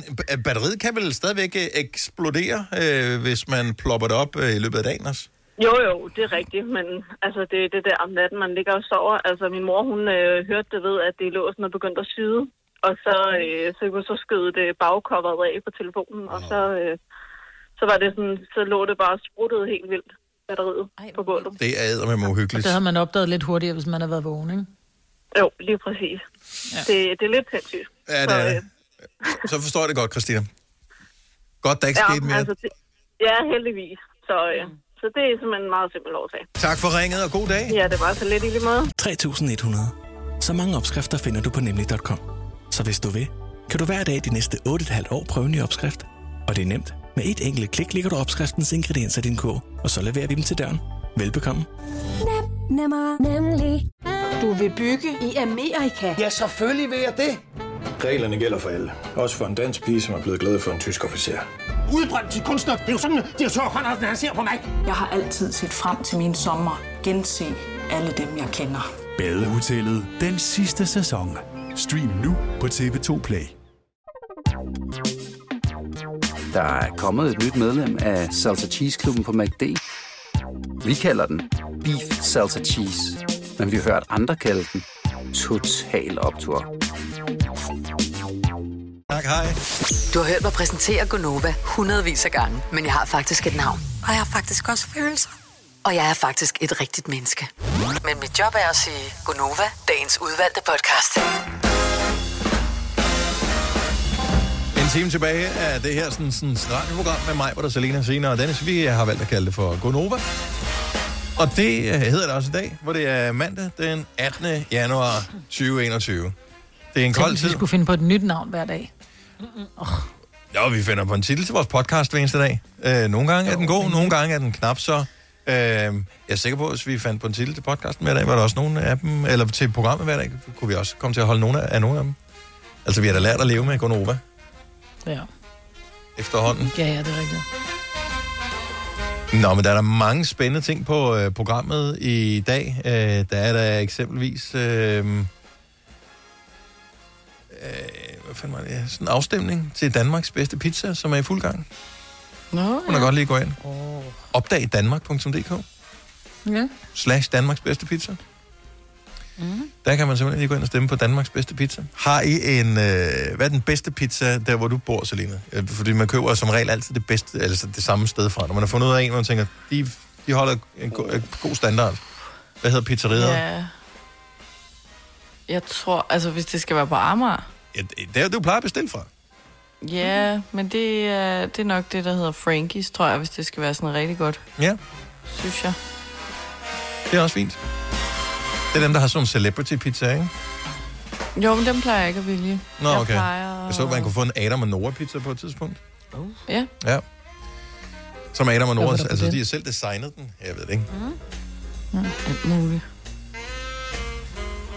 batteriet kan vel stadigvæk øh, eksplodere, øh, hvis man plopper det op øh, i løbet af dagen også? Jo, jo, det er rigtigt, men altså, det er det der om natten, man ligger og sover. Altså, min mor, hun øh, hørte det ved, at det låsen er begyndt at syde, og så, øh, så, så skød det bagcoveret af på telefonen, og så, øh, så var det sådan, så lå det bare spruttet helt vildt, batteriet på gulvet. Det er med Og uhyggeligt. det havde man opdaget lidt hurtigere, hvis man havde været vågen, ikke? Jo, lige præcis. Ja. Det, det er lidt sindssygt. Ja, det Så, er øh, det. Så forstår jeg det godt, Christina. Godt, der ikke ja, skete mere. altså, det, ja, heldigvis. Så, øh, Så det er simpelthen en meget simpel årsag. Tak for ringet, og god dag. Ja, det var så lidt i lige måde. 3.100. Så mange opskrifter finder du på nemlig.com. Så hvis du vil, kan du hver dag de næste 8,5 år prøve en ny opskrift. Og det er nemt. Med et enkelt klik ligger du opskriftens ingredienser i din kog, og så leverer vi dem til døren. Velbekomme. Nemmer, nemlig. Du vil bygge i Amerika? Ja, selvfølgelig vil jeg det. Reglerne gælder for alle. Også for en dansk pige, som er blevet glad for en tysk officer. Udbrændt til kunstner. Det er jo sådan, at direktør Conradsen, han ser på mig. Jeg har altid set frem til min sommer. Gense alle dem, jeg kender. Badehotellet den sidste sæson. Stream nu på TV2 Play. Der er kommet et nyt medlem af Salsa Cheese Klubben på MACD. Vi kalder den Beef Salsa Cheese, men vi har hørt andre kalde den Total Optor. Tak, hej. Du har hørt mig præsentere Gonova hundredvis af gange, men jeg har faktisk et navn. Og jeg har faktisk også følelser. Og jeg er faktisk et rigtigt menneske. Men mit job er at sige Gonova, dagens udvalgte podcast. En time tilbage af det her sådan, sådan radioprogram med mig, hvor der Selena Sina og Dennis. Vi har valgt at kalde det for Gonova. Og det øh, hedder det også i dag, hvor det er mandag den 18. januar 2021. Det er en kold hvis vi tid. skulle finde på et nyt navn hver dag. Oh, Ja, vi finder på en titel til vores podcast hver eneste dag. Øh, nogle gange er den god, nogle gange er den knap så. Øh, jeg er sikker på, at hvis vi fandt på en titel til podcasten hver dag, var der også nogle af dem, eller til programmet hver dag, kunne vi også komme til at holde nogle af, af nogle af dem. Altså, vi har da lært at leve med Gonova ja. efterhånden. ja, ja, det er rigtigt. Nå, men der er der mange spændende ting på øh, programmet i dag. Øh, der er der eksempelvis... Øh, øh, hvad fanden var det? Sådan en afstemning til Danmarks bedste pizza, som er i fuld gang. Nå, Hun kan godt lige gå ind. Opdag danmark.dk Ja. slash Danmarks bedste pizza. Mm. Der kan man simpelthen lige gå ind og stemme på Danmarks bedste pizza. Har I en... Øh, hvad er den bedste pizza, der hvor du bor, Selina? Øh, Fordi man køber som regel altid det bedste, altså det samme sted fra. Når man har fundet ud af en, hvor man tænker, de, de holder en, go, en god standard. Hvad hedder pizzeriet? Ja. Jeg tror, altså hvis det skal være på Amager. ja det er jo, du plejer at bestille fra. Ja, men det er, det er nok det, der hedder Frankies, tror jeg, hvis det skal være sådan rigtig godt, Ja, synes jeg. det er også fint. Det er dem, der har sådan en celebrity pizza, ikke? Jo, men dem plejer jeg ikke at vælge. Nå, jeg okay. Plejer... Jeg så, at man kunne få en Adam og Nora pizza på et tidspunkt. Ja. Ja. Som Adam og Nora, altså den? de har selv designet den. Jeg ved det ikke. Mm. Alt muligt.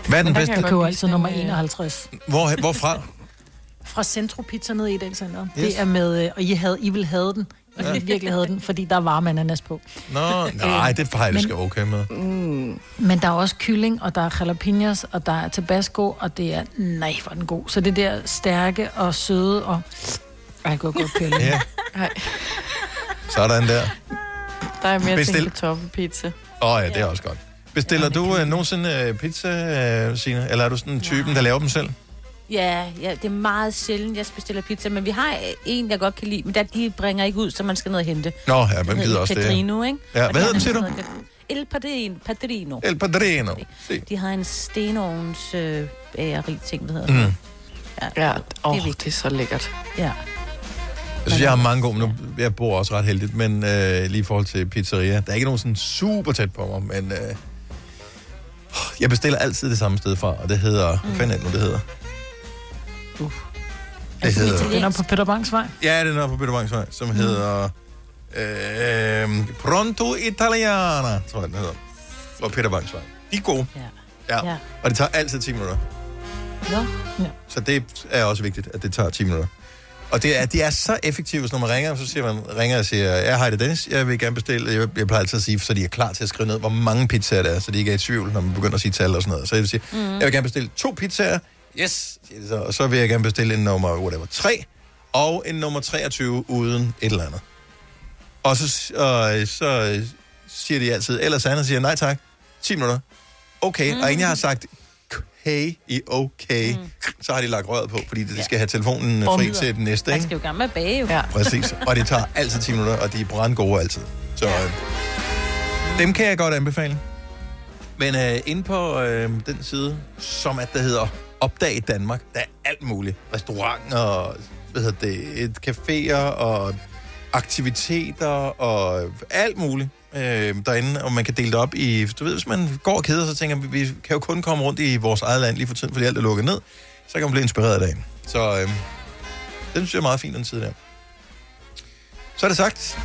Hvad er den bedste? jeg købe altid nummer 51. Hvor, hvorfra? Fra Centro Pizza nede i Edel Center. Yes. Det er med, øh, og I, havde, I vil have den. Og Ja. ja. virkelig havde den, fordi der var man ananas på. Nå, nej, det jeg det skal okay med. Mm. Men der er også kylling, og der er jalapenos, og der er tabasco, og det er, nej, hvor den god. Så det der stærke og søde, og ej, jeg kunne godt køre lidt. Ja. Nej, Sådan der. der er mere Bestil. til kartoffelpizza. Åh oh, ja, det er også godt. Bestiller du uh, nogensinde uh, pizza, uh, Signe? Eller er du sådan en typen, der laver dem selv? Ja, ja, det er meget sjældent, jeg bestiller pizza, men vi har en, jeg godt kan lide, men der, de bringer ikke ud, så man skal ned og hente. Nå, ja, hvem gider også det? Padrino, ikke? Ja, Og hvad de hedder den, siger du? El Padrino. Padrino. El Padrino. Se. De har en stenovns øh, bageri ting, der hedder. Mm. Ja, Ja, åh, det er det er så lækkert. Ja. Jeg synes, jeg har mange gode, men nu, jeg bor også ret heldigt, men øh, lige i forhold til pizzeria, der er ikke nogen sådan super tæt på mig, men øh, jeg bestiller altid det samme sted fra, og det hedder, mm. hvad fanden er det nu, det hedder? Det hedder, Den er på Peter Bangs vej. ja, det er på Peter Bangs vej, som mm. hedder øh, Pronto Italiana, tror jeg, den hedder. På Peter Bangs vej. De er gode. Ja. Ja. Ja. Og det tager altid 10 minutter. Nå. Ja. Så det er også vigtigt, at det tager 10 minutter. Og det er, de er så effektive, så når man ringer, så siger man, ringer og siger, ja, hej, det er Dennis, jeg vil gerne bestille, jeg, jeg plejer altid at sige, så de er klar til at skrive ned, hvor mange pizzaer der er, så de ikke er i tvivl, når man begynder at sige tal og sådan noget. Så jeg vil sige, mm. jeg vil gerne bestille to pizzaer, yes, så, og så vil jeg gerne bestille en nummer, whatever, 3, og en nummer 23 uden et eller andet. Og så, og, så siger de altid, ellers andet siger nej tak, 10 minutter. Okay, mm. og inden jeg har sagt okay i okay, mm. så har de lagt røret på, fordi de skal have telefonen Og fri til den næste, Man skal jo gerne med bage, jo. Ja. Præcis. Og det tager altid 10 minutter, og de er brandgode altid. Så øh, dem kan jeg godt anbefale. Men øh, inde på øh, den side, som at der hedder Opdag Danmark, der er alt muligt. Restauranter, og, hvad hedder det, et caféer og aktiviteter og alt muligt øh, derinde, og man kan dele det op i, du ved, hvis man går og keder sig, så tænker man, vi kan jo kun komme rundt i vores eget land lige for tiden, fordi alt er lukket ned, så kan man blive inspireret af dagen. Så øh, den synes jeg er meget fint, den tid der. Så er det sagt.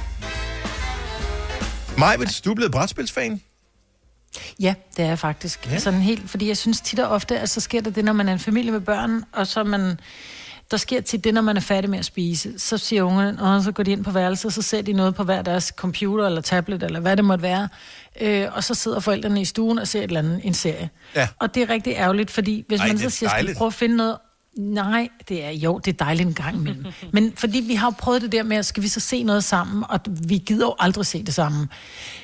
Majvits, du er blevet brætspilsfan. Ja, det er faktisk. Ja. Sådan helt, fordi jeg synes tit og ofte, at så sker der det, når man er en familie med børn, og så man, der sker tit det, når man er færdig med at spise. Så siger ungerne, og så går de ind på værelset, så ser de noget på hver deres computer eller tablet, eller hvad det måtte være. Øh, og så sidder forældrene i stuen og ser et eller andet, en serie. Ja. Og det er rigtig ærgerligt, fordi hvis Ej, man så siger, skal dejligt. prøve at finde noget... Nej, det er jo, det er dejligt en gang imellem. Men fordi vi har jo prøvet det der med, at skal vi så se noget sammen, og vi gider jo aldrig se det sammen.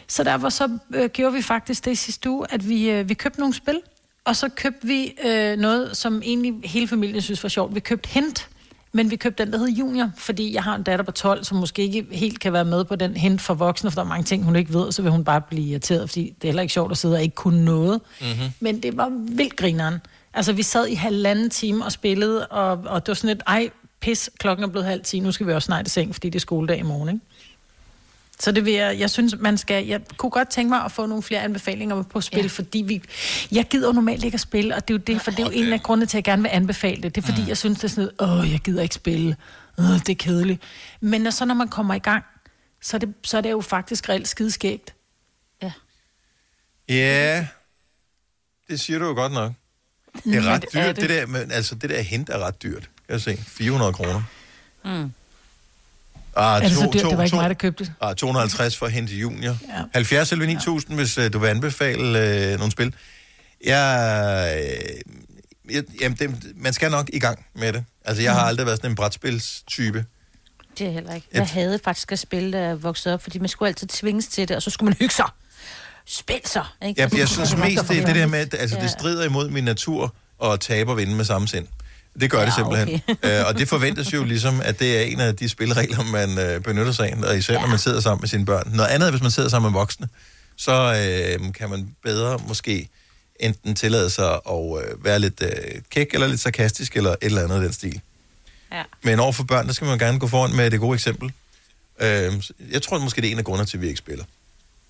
Så derfor så øh, gjorde vi faktisk det sidste uge, at vi, øh, vi købte nogle spil, og så købte vi øh, noget, som egentlig hele familien synes var sjovt. Vi købte Hint, men vi købte den, der hed Junior, fordi jeg har en datter på 12, som måske ikke helt kan være med på den hint for voksne, for der er mange ting, hun ikke ved, så vil hun bare blive irriteret, fordi det er heller ikke sjovt at sidde og ikke kunne noget. Mm-hmm. Men det var vildt grineren. Altså, vi sad i halvanden time og spillede, og, og det var sådan et, ej, pis, klokken er blevet halv 10, nu skal vi også snart i seng, fordi det er skoledag i morgen, ikke? Så det vil jeg, jeg synes, man skal, jeg kunne godt tænke mig at få nogle flere anbefalinger på spil, ja. fordi vi, jeg gider jo normalt ikke at spille, og det er jo det, for det er jo en af grundene til, at jeg gerne vil anbefale det. Det er fordi, mm. jeg synes, det er sådan noget, åh, jeg gider ikke spille, åh, det er kedeligt. Men når, så når man kommer i gang, så er det, så er det jo faktisk reelt skideskægt. Ja, det siger du jo godt nok. Det er ret er dyrt. det? Det der, men, altså, det der hint er ret dyrt. Kan jeg se. 400 kroner. Mm. Ah, er det så dyrt? det var ikke mig, der købte det. Ah, 250 for hente junior. Ja. Ja. 70 eller 9000, ja. hvis uh, du vil anbefale uh, nogle spil. Jeg, uh, jeg, jamen, det, man skal nok i gang med det. Altså, jeg har Mm. aldrig været sådan en brætspilstype. Det er heller ikke. Jeg havde faktisk at spille, da jeg voksede op, fordi man skulle altid tvinges til det, og så skulle man hygge sig. Spil ikke? Jeg, jeg skulle synes mest, det det der med, at altså, Ja. det strider imod min natur og vinde med samme sind. Det gør Ja, det simpelthen. okay. øh, og det forventes jo ligesom, at det er en af de spilregler, man øh, benytter sig af, og især ja. når man sidder sammen med sine børn. Noget andet er, hvis man sidder sammen med voksne, så øh, kan man bedre måske enten tillade sig at øh, være lidt øh, kæk, eller lidt sarkastisk, eller et eller andet af den stil. Ja. Men over for børn, der skal man gerne gå foran med det gode eksempel. Øh, jeg tror måske, det er en af grundene til, at vi ikke spiller.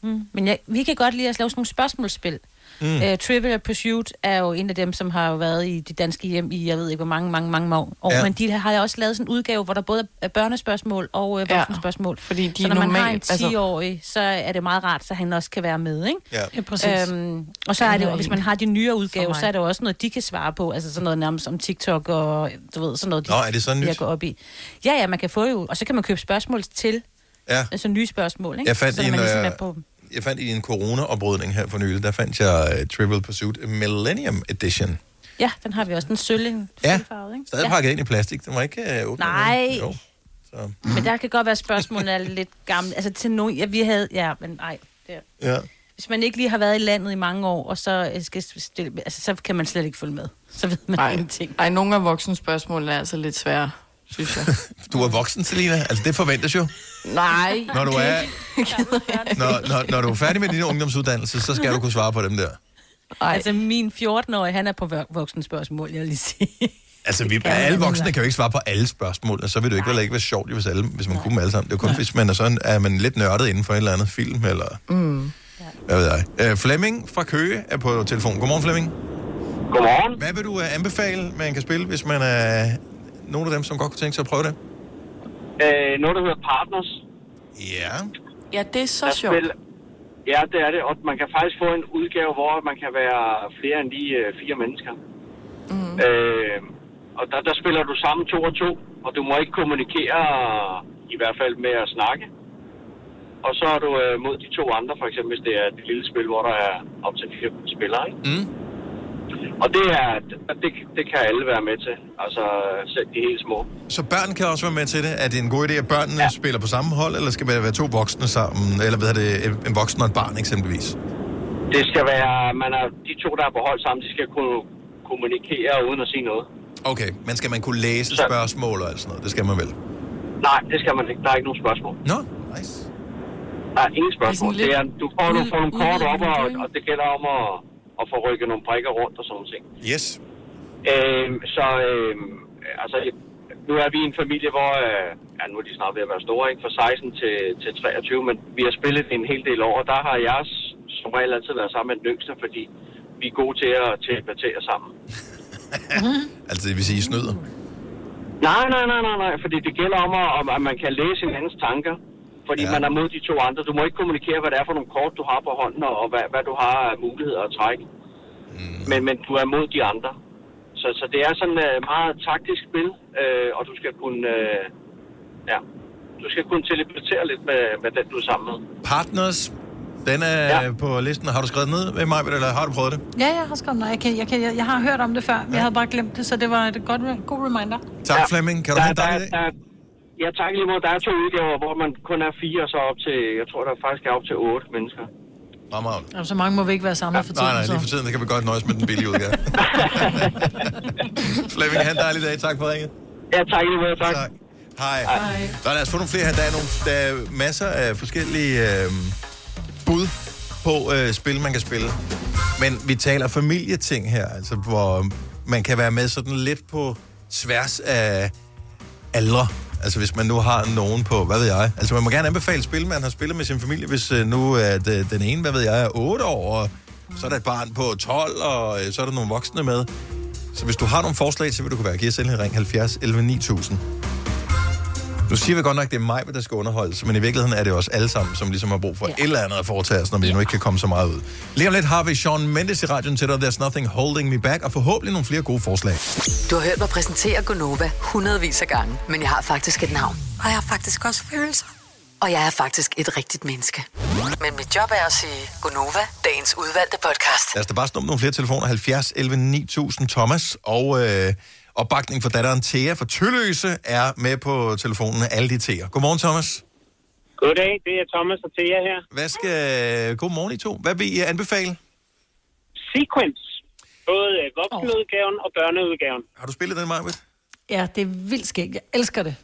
Mm. Men jeg, vi kan godt lide at lave sådan nogle spørgsmålsspil. Mm. Uh, Trivial Pursuit er jo en af dem, som har jo været i de danske hjem i, jeg ved ikke hvor mange, mange, mange år. Ja. Ja. Men de har jo også lavet sådan en udgave, hvor der både er børnespørgsmål og uh, Ja, voksenspørgsmål. fordi de så når man har en normalt- altså- 10-årig, så er det meget rart, så han også kan være med, ikke? Ja, ja præcis. Øhm, og så er det jo, hvis man har de nyere udgaver, så er det jo også noget, de kan svare på. Altså sådan noget nærmest om TikTok og du ved, sådan noget, de, Nå, er det så nyt? jeg går op i. Ja, ja, man kan få jo, og så kan man købe spørgsmål til, Ja. altså nye spørgsmål, ikke? Jeg fandt så en, man ligesom øh, er på dem. Jeg fandt i en corona-oprydning her for nylig, der fandt jeg uh, Trivial Pursuit Millennium Edition. Ja, den har vi også. Den sølv, Ja, sølvfarvet, ikke? Stadig pakket ind i plastik. Den var ikke uh, åbnet. Nej. Jo. Så. Men der kan godt være spørgsmålene er lidt gamle. Altså til nogen, ja, vi havde, ja, men nej. Det. Ja. Hvis man ikke lige har været i landet i mange år, og så, øh, skal stille, altså, så kan man slet ikke følge med. Så ved man Ej, ingenting. ej, nogle af voksne spørgsmål er altså lidt svære, synes jeg. Du er voksen, Selina. Altså, det forventes jo. Nej. Når du er, når, når, når du er færdig med din ungdomsuddannelse, så skal du kunne svare på dem der. Ej. Altså min 14-årige, han er på vok- voksenspørgsmål, jeg vil lige sige. Altså, vi, kan alle voksne kan jo ikke svare på alle spørgsmål, og så vil det jo ikke, vel ikke være sjovt, hvis, alle, hvis man kunne dem alle sammen. Det er kun, hvis man er, sådan, er man lidt nørdet inden for et eller andet film, eller Mm. hvad ved jeg. Øh, Flemming fra Køge er på telefon. Godmorgen, Flemming. Godmorgen. Hvad vil du uh, anbefale, man kan spille, hvis man er nogle af dem, som godt kunne tænke sig at prøve det? Øh, noget, der hedder Partners. Ja. Ja, det er så Der sjovt. spil- Ja, det er det. Og man kan faktisk få en udgave, hvor man kan være flere end lige øh, fire mennesker. Mm. Øh, og der, der spiller du sammen to og to, og du må ikke kommunikere, i hvert fald med at snakke. Og så er du øh, mod de to andre, for eksempel hvis det er et lille spil, hvor der er op til fire spillere. Ikke? Mm. Og det, er, det, det kan alle være med til, altså selv de helt små. Så børn kan også være med til det. Er det en god idé, at børnene ja. spiller på samme hold, eller skal det være to voksne sammen? Eller hvad er det, en- en voksen og et barn eksempelvis? Det skal være, man er, de to, der er på hold sammen, de skal kunne kommunikere uden at sige noget. Okay, men skal man kunne læse spørgsmål og alt sådan noget? Det skal man vel? Nej, det skal man ikke. Der er ikke nogen spørgsmål. Nå, nice. Der er ingen spørgsmål. Det er Det er, du får, du får nogle kort op, og, og det gælder om at, at få rykket nogle brikker rundt og sådan noget. ting. Yes. Øhm, så, øhm, altså, nu er vi en familie, hvor øh, ja, nu er de snart ved at være store, ikke? Fra 16 til, til 23, men vi har spillet en hel del år, og der har jeg som regel altid været sammen med den yngste, fordi vi er gode til at telepatere sammen. Altså, det vil sige, I snyder. Nej, nej, nej, nej, nej, fordi det gælder om, at, om, at man kan læse hinandens tanker. Fordi ja. man er mod de to andre. Du må ikke kommunikere, hvad det er for nogle kort, du har på hånden, og hvad, hvad du har af muligheder at trække. Mm. Men, men du er mod de andre. Så, så det er sådan et uh, meget taktisk spil, øh, og du skal kunne... Øh, ja, du skal kunne teleportere lidt med, med den, du er sammen med. Partners, den er ja. på listen. Har du skrevet ned med mig, eller har du prøvet det? Ja, jeg har skrevet noget. Jeg, kan, jeg, kan, jeg, jeg har hørt om det før. Ja. Jeg havde bare glemt det, så det var et godt, god reminder. Tak, ja. Flemming. Kan du der, hente der, dig i der, dag? der, Ja, tak lige måde. Der er to udgaver, hvor man kun er fire, og så op til, jeg tror, der faktisk er op til otte mennesker. Fremragende. Jamen, så mange må vi ikke være samlet for tiden. Nej, nej, lige for tiden, der kan vi godt nøjes med den billige udgave. Flemming, have en dejlig dag. Tak for ringet. Ja, tak lige måde. Tak. tak. Hej. Hej. Så lad os få nogle flere her. Der er, nogle, der er masser af forskellige øh, bud på øh, spil, man kan spille. Men vi taler familieting her, altså hvor man kan være med sådan lidt på tværs af aldre. Altså hvis man nu har nogen på, hvad ved jeg. Altså man må gerne anbefale spil, man har spillet med sin familie, hvis øh, nu er det, den ene, hvad ved jeg, er 8 år, og så er der et barn på 12, og øh, så er der nogle voksne med. Så hvis du har nogle forslag, så vil du kunne være giv os en ring 70 11 9000. Nu siger vi godt nok, at det er mig, der skal underholdes, men i virkeligheden er det også alle sammen, som ligesom har brug for ja. et eller andet at foretage os, når vi nu ikke kan komme så meget ud. Lige om lidt har vi Sean Mendes i radioen til dig, There's Nothing Holding Me Back, og forhåbentlig nogle flere gode forslag. Du har hørt mig præsentere Gonova hundredvis af gange, men jeg har faktisk et navn. Og jeg har faktisk også følelser. Og jeg er faktisk et rigtigt menneske. Men mit job er at sige Gonova, dagens udvalgte podcast. Lad os da bare snuppe nogle flere telefoner. 70 11 9000 Thomas og øh, opbakning for datteren Thea fra Tølløse er med på telefonen. Alle de Thea. Godmorgen, Thomas. Goddag, det er Thomas og Thea her. Hvad skal... Godmorgen, I to. Hvad vil I anbefale? Sequence. Både øh, voksenudgaven og børneudgaven. Har du spillet den, Marvitt? Ja, det er vildt skægt. Jeg elsker det.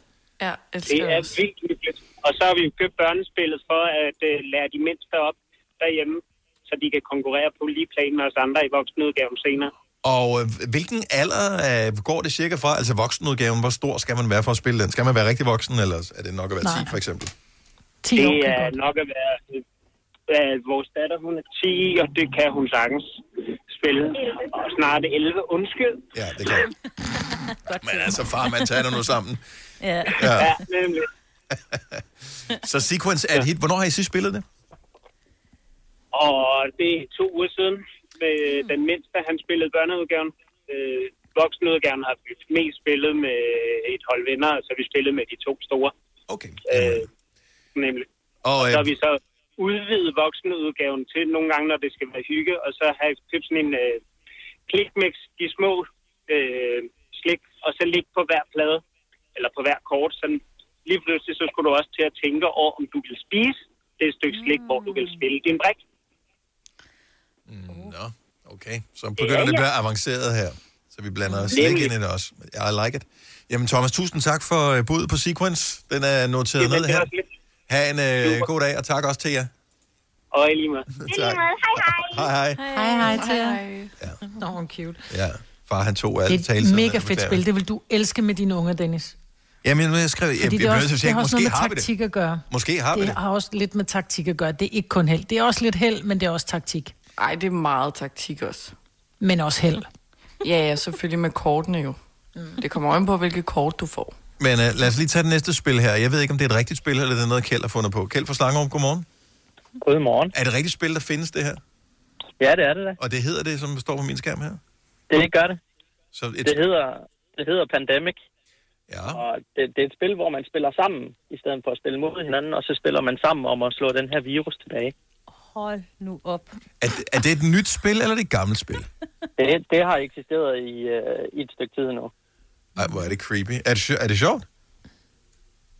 Ja, Det er vildt hyggeligt. Og så har vi jo købt børnespillet for at uh, lære de mindste op derhjemme, så de kan konkurrere på lige plan med os andre i voksenudgaven senere. Og øh, hvilken alder øh, går det cirka fra? Altså voksenudgaven, hvor stor skal man være for at spille den? Skal man være rigtig voksen, eller er det nok at være 10 Nej. for eksempel? 10 det er nok at være... Uh, vores datter, hun er 10, og det kan hun sagtens spille. Og snart 11. Undskyld. Ja, det kan Men altså, far, man tager det nu sammen. Ja. Ja. ja nemlig. Så Sequence er et hit. Hvornår har I sidst spillet det? Og det er to uger siden. Med den mindste, han spillede børneudgaven. Øh, voksenudgaven har vi mest spillet med et hold venner, så vi spillede med de to store. Okay. Øh, nemlig. Og, Og øh, så har vi så udvidet voksenudgaven til nogle gange, når det skal være hygge, og så har jeg købt sådan en øh, klikmix, de små øh, slik, og så ligge på hver plade, eller på hver kort. Sådan, lige pludselig så skulle du også til at tænke over, om du vil spise det stykke slik, hvor du vil spille din brik. Nå, okay. Så begynder Ja, det at ja. blive avanceret her. Så vi blander os slik ind i det også. I like it. Jamen Thomas, tusind tak for øh, budet på Sequence. Den er noteret Jamen, ned er her. lidt- Ha' en øh, god dag, og tak også til jer. Og i lige måde. Tak. Hej hej. Hej, hej til jer. Ja. Nå, hvor cute. Ja, far han tog alt Det er taletiden. et mega fedt beklager. spil. Det vil du elske med dine unger, Dennis. Jamen, jeg skrev, jeg, jeg, Fordi jeg, det, er jeg, også, jeg, det jeg, har også måske noget med har vi det. taktik at gøre. Måske har vi det. det. har også lidt med taktik at gøre. Det er ikke kun held. Det er også lidt held, men det er også taktik. Ej, det er meget taktik også. Men også held. Ja, ja, selvfølgelig med kortene jo. Mm. Det kommer an på, hvilket kort du får. Men uh, lad os lige tage det næste spil her. Jeg ved ikke, om det er et rigtigt spil, eller det er noget, Kjeld har fundet på. Kjeld fra Slangerum, godmorgen. Godmorgen. Er det et rigtigt spil, der findes det her? Ja, det er det da. Og det hedder det, som står på min skærm her? Det gør det. Så et... Det hedder, det hedder Pandemic. Ja. Og det, det er et spil, hvor man spiller sammen, i stedet for at spille mod hinanden, og så spiller man sammen om at slå den her virus tilbage. Hold nu op. Er, det- er det et nyt spil, eller er det et gammelt spil? Det, det har eksisteret i, uh, i et stykke tid nu. Ej, hvor er det creepy. Er det, er det sjovt?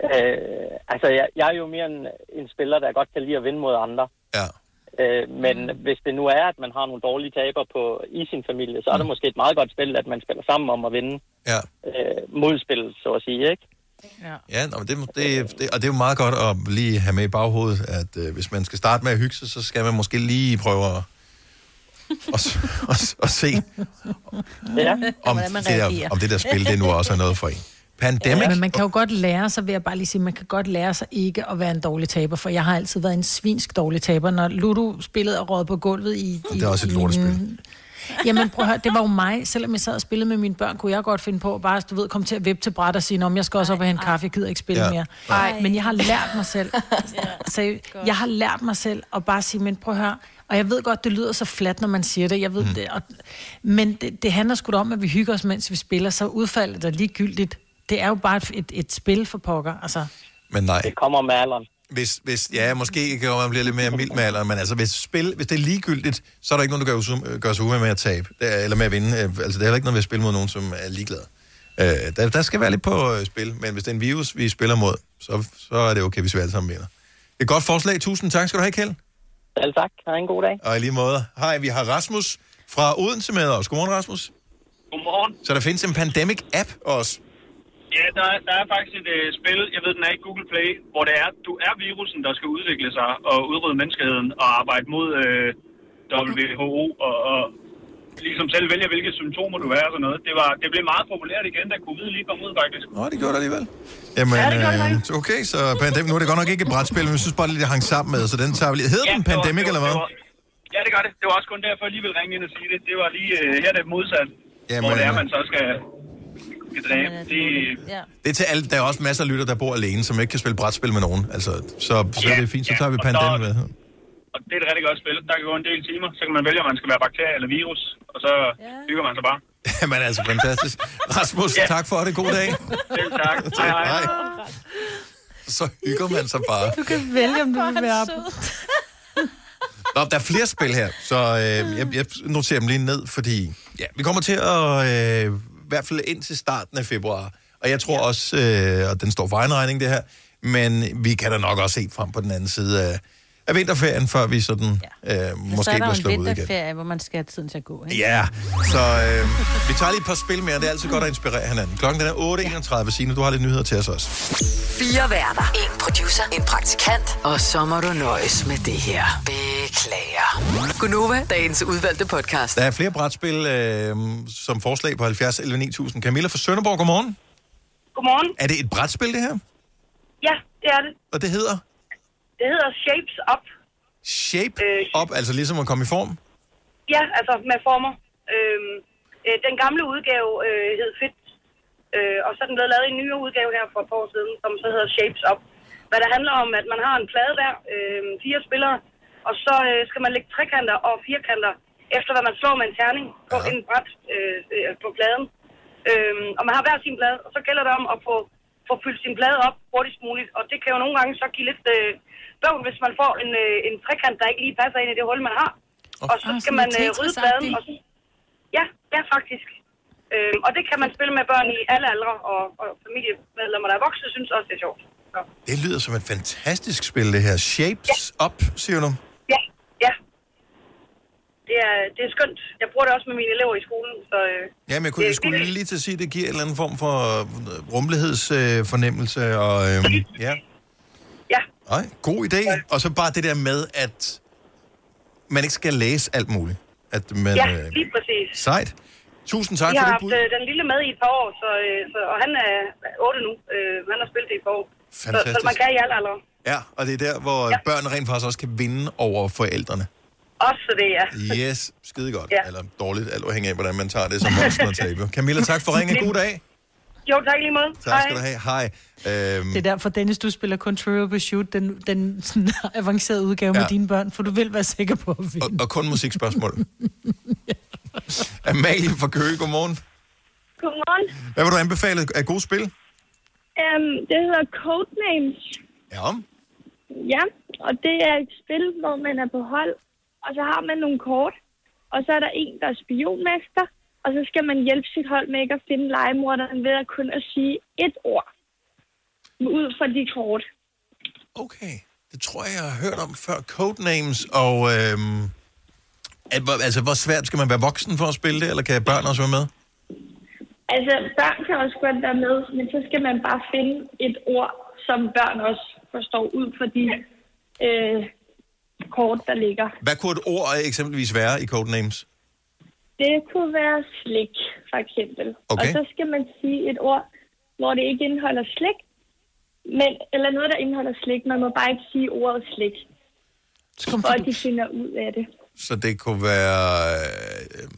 Uh, altså, jeg, jeg er jo mere en, en spiller, der godt kan lide at vinde mod andre. Ja. Uh, men hvis det nu er, at man har nogle dårlige taber på, i sin familie, så er det måske et meget godt spil, at man spiller sammen om at vinde Ja. uh, modspillet, så at sige, ikke? Ja, nå, men det, det, det, og det er jo meget godt at lige have med i baghovedet, at øh, hvis man skal starte med at hygge sig, så skal man måske lige prøve at, at, at, at se, Ja. om det, der, om det der spil, det nu også er noget for en. Pandemic? Men man kan jo godt lære sig, vil jeg bare lige sige, man kan godt lære sig ikke at være en dårlig taber, for jeg har altid været en svinsk dårlig taber. Når Ludo spillede og råd på gulvet i... i Det er også et lortespil. Jamen prøv at høre, det var jo mig. Selvom jeg sad og spillede med mine børn, kunne jeg godt finde på at bare, du ved, komme til at vippe til bræt og sige, om jeg skal også op og hente kaffe, jeg gider ikke spille Ja. mere. Ej. Men jeg har lært mig selv. Så jeg har lært mig selv at bare sige, men prøv at høre, og jeg ved godt, det lyder så fladt, når man siger det. Jeg ved mm. det og, men det, det handler sgu da om, at vi hygger os, mens vi spiller, så udfaldet er ligegyldigt. Det er jo bare et, et, et spil for pokker, altså. Men nej. Det kommer med alderen. Hvis, hvis, ja, måske kan man blive lidt mere mild med alderen, men altså, hvis, spil, hvis det er ligegyldigt, så er der ikke nogen, der gør, gør sig umage med at tabe, er- eller med at vinde. Øh, Altså, det er heller ikke noget ved at spille mod nogen, som er ligeglade. Øh, der, der skal være lidt på øh, spil, men hvis det er en virus, vi spiller mod, så, så er det okay, hvis vi alle sammen vinder. Er et godt forslag. Tusind tak skal du have, Kjeld. Selv tak. Ha' en god dag. Og i lige måde. Hej, vi har Rasmus fra Odense med os. Godmorgen, Rasmus. Godmorgen. Så der findes en Pandemic-app også. Ja, der er, der er faktisk et øh, spil, jeg ved, den er i Google Play, hvor det er, du er virusen, der skal udvikle sig og udrydde menneskeheden og arbejde mod øh, WHO og, og ligesom selv vælge, hvilke symptomer du er og sådan noget. Det, var, det blev meget populært igen, da covid lige kom ud, faktisk. Nå, det gjorde det alligevel. Jamen, Ja, det gjorde det øh, okay, så Pandemic, nu er det godt nok ikke et brætspil, men jeg synes bare, det hang sammen med, så den tager vi lige. Hedder Ja, den Pandemic, var- eller hvad? det var- Ja, det gør det. Det var også kun derfor, jeg lige ville ringe ind og sige det. Det var lige, øh, her er det modsat, Jamen, hvor det er, øh, man så skal, skal dræbe. Det, Ja. Det er til alle, der er også masser af lytter, der bor alene, som ikke kan spille brætspil med nogen. Altså, så, så Ja, er det fint, så ja, tager vi så- med. og det er et rigtig godt spil. Der kan gå en del timer. Så kan man vælge, om man skal være bakterie eller virus. Og så bygger man sig bare. Jamen altså, fantastisk. Rasmus, Ja. tak for det. God dag. Selv tak. Hej, hej. Hej. Så hygger man sig bare. Du kan vælge, om du vil være Nå, der er flere spil her, så øh, jeg, jeg noterer dem lige ned, fordi ja, vi kommer til at, øh, hvert fald ind til starten af februar, og jeg tror ja. også, øh, og den står for egen regning det her, men vi kan da nok også se frem på den anden side af, af vinterferien, før vi sådan ja. øh, så måske er der bliver en sluppet ud igen. vinterferie, hvor man skal have tiden til at gå. Ikke? Ja, så øh, vi tager lige et par spil mere. Det er altid godt at inspirere hinanden. Klokken den er 8.31. Signe, du har lidt nyheder til os også. Fire værter. En producer. En praktikant. Og så må du nøjes med det her. Beklager. Gunova, dagens udvalgte podcast. Der er flere brætspil øh, som forslag på 70 11 9000. Camilla fra Sønderborg, godmorgen. Godmorgen. Er det et brætspil, det her? Ja, det er det. Og det hedder Det hedder Shapes Up. Shape Up, altså ligesom at komme i form? Ja, altså med former. Øhm, øh, den gamle udgave øh, hed Fit, øh, og så er den blevet lavet i en nyere udgave her for et par år siden, som så hedder Shapes Up. Hvad der handler om, at man har en plade der, øh, fire spillere, og så øh, skal man lægge trekanter og firkanter, efter hvad man slår med en terning på ja. en bræt øh, øh, på pladen. Øhm, og man har hver sin plade, og så gælder det om at få, få fyldt sin plade op hurtigst muligt. Og det kan jo nogle gange så give lidt øh, bøvl, hvis man får en, øh, en trekant, der ikke lige passer ind i det hul, man har. Og så skal man øh, rydde pladen. Og så, ja, ja, faktisk. Øhm, og det kan man spille med børn i alle aldre, og, og familiemedlemmer, der er voksne, synes også, det er sjovt. Så. Det lyder som et fantastisk spil, det her. Shapes Up, siger du? Ja, ja. Det er, det er skønt. Jeg bruger det også med mine elever i skolen. Så, øh, Ja, men jeg, kunne, det- jeg skulle det- lige til at sige, at det giver en eller anden form for rummelighedsfornemmelse. Øh, fornemmelse, og øh, ja. Ja. Ej, god idé. Og så bare det der med, at man ikke skal læse alt muligt. At man, ja, øh, lige præcis. sejt. Tusind tak Vi for har det haft bud. øh, den lille med i et par år, så, øh, så, og han er 8 nu. Øh, han har spillet det i et par år. Så, så Fantastisk. man kan i alle aldre. Ja, og det er der, hvor ja. børn rent faktisk også kan vinde over forældrene. Også det, ja. Yes, skide godt. Ja. Eller dårligt, alt afhængig af, hvordan man tager det som voksen og tabe. Camilla, tak for ringen. God dag. Jo, tak i lige måde. Tak skal du have. Hej. Øhm, Det er derfor, Dennis, du spiller kun Trivial Shoot, den, den sådan, avancerede udgave ja. Ja. med dine børn, for du vil være sikker på at vinde. og, og kun musikspørgsmål. Amalie fra Køge, godmorgen. Godmorgen. Hvad vil du anbefale af gode spil? Um, det hedder Codenames. Ja. Ja, og det er et spil, hvor man er på hold, og så har man nogle kort, og så er der en, der er spionmester, og så skal man hjælpe sit hold med ikke at finde legemorderen ved at kun at sige et ord ud fra de kort. Okay. Det tror jeg, jeg har hørt om før. Codenames, og øhm, at, altså, hvor svært skal man være voksen for at spille det, eller kan børn også være med? Altså, børn kan også godt være med, men så skal man bare finde et ord, som børn også forstår ud fra de øh, kort, der ligger. Hvad kunne et ord eksempelvis være i Codenames? Det kunne være slik, for eksempel. Okay. Og så skal man sige et ord, hvor det ikke indeholder slik, men, eller noget, der indeholder slik. Man må bare ikke sige ordet slik. For at de finder ud af det. Så det kunne være... Øh,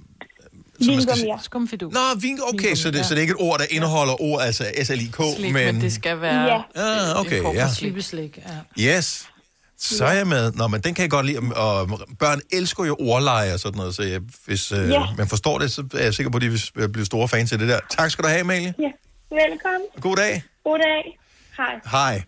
sige- Vingummier. Skumfidus. Nå, vin, okay, så det, så det er ikke et ord, der indeholder ord, altså S-L-I-K, Slik, men... men det skal være Ja. Ah, okay, ja. slik. Ja. Yes. Så er jeg med. Nå, men den kan jeg godt lide. Og børn elsker jo ordleje og sådan noget, så jeg, hvis øh, Ja. man forstår det, så er jeg sikker på, at de vil blive store fans af det der. Tak skal du have, Amalie. Ja. Velkommen. God dag. God dag. Hej. Hej.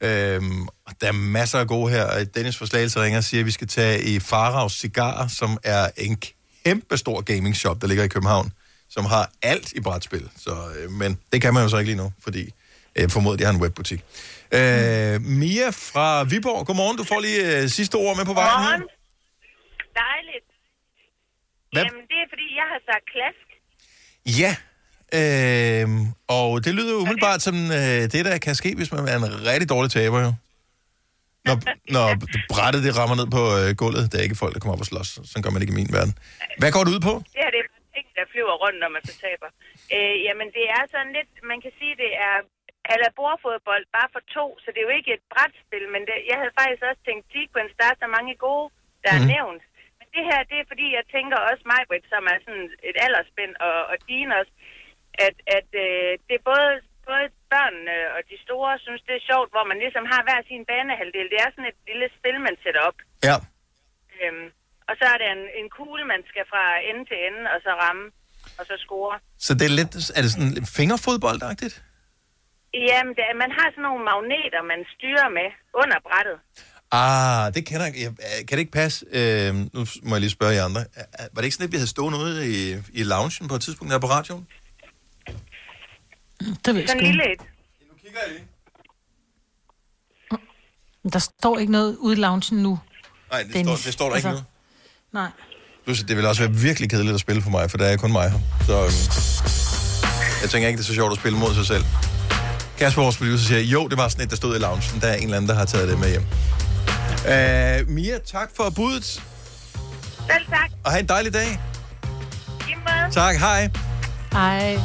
Øhm, der er masser af gode her. Dennis fra Slagelse ringer og siger, at vi skal tage i Faraos Cigar, som er en kæmpe stor gaming shop, der ligger i København, som har alt i brætspil. Så, øh, men det kan man jo så ikke lige nu, fordi jeg formoder, de har en webbutik. Øh, Mia fra Viborg, godmorgen. Du får lige øh, sidste ord med på vejen her. Godmorgen. Dejligt. Hvad? Jamen, det er fordi, jeg har sagt klask. Ja, øh, og det lyder jo umiddelbart som øh, det, der kan ske, hvis man er en rigtig dårlig taber, jo. Når, når brættet det rammer ned på øh, gulvet, der er ikke folk, der kommer op og slås. Sådan gør man ikke i min verden. Hvad går det ud på? Det her det er ting, der flyver rundt, når man så taber. Øh, jamen, det er sådan lidt, man kan sige, det er eller bordfodbold bare for to, så det er jo ikke et brætspil, men det, jeg havde faktisk også tænkt sequence, der er så mange gode, der er Mhm. nævnt. Men det her, det er fordi, jeg tænker også Majbrit, som er sådan et aldersspænd, og, og Dine også, at, at øh, det er både, både børnene og de store synes, det er sjovt, hvor man ligesom har hver sin banehalvdel. Det er sådan et lille spil, man sætter op. Ja. Øhm, og så er det en, en kugle, man skal fra ende til ende, og så ramme, og så score. Så det er lidt, er det sådan fingerfodboldagtigt? Jamen, det, er- man har sådan nogle magneter, man styrer med under brættet. Ah, det kender jeg. jeg. Kan det ikke passe? Øh, nu må jeg lige spørge jer andre. Er- Var det ikke sådan, at vi havde stående ude i, i loungen på et tidspunkt her på radioen? Det ved jeg Sådan sgu en ikke. lille et. Der står ikke noget ude i loungen nu. Nej, det, Dennis. står, det står der ikke Altså, nu. Nej. Plus, det vil også være virkelig kedeligt at spille for mig, for der er kun mig her. Så øhm, jeg tænker ikke, det er så sjovt at spille mod sig selv. Kasper, vores producer, siger, jo, det var sådan et, der stod i loungen. Der er en eller anden, der har taget det med hjem. Uh, Mia, tak for budet, Selv tak. og have en dejlig dag. I måde. Tak, hej. Ej.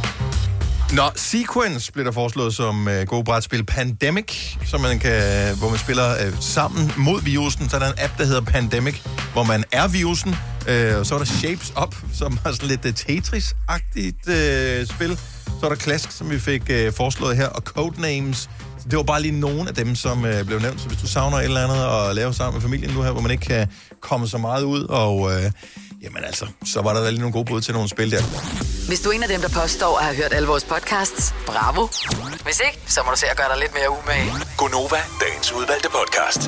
Nå, Sequence blev der foreslået som øh, god brætspil. Pandemic, som man kan, hvor man spiller øh, sammen mod virusen. Så er der en app, der hedder Pandemic, hvor man er virusen. Øh, og så er der Shapes Up, som er sådan lidt øh, Tetris-agtigt øh, spil. Så er der Klask, som vi fik øh, foreslået her, og Codenames. Så det var bare lige nogle af dem, som øh, blev nævnt. Så hvis du savner et eller andet at lave sammen med familien nu her, hvor man ikke kan komme så meget ud, og Øh, jamen altså, så var der da lige nogle gode bud til nogle spil der. Hvis du er en af dem, der påstår at have hørt alle vores podcasts, bravo. Hvis ikke, så må du se at gøre dig lidt mere umage. Gonova, dagens udvalgte podcast.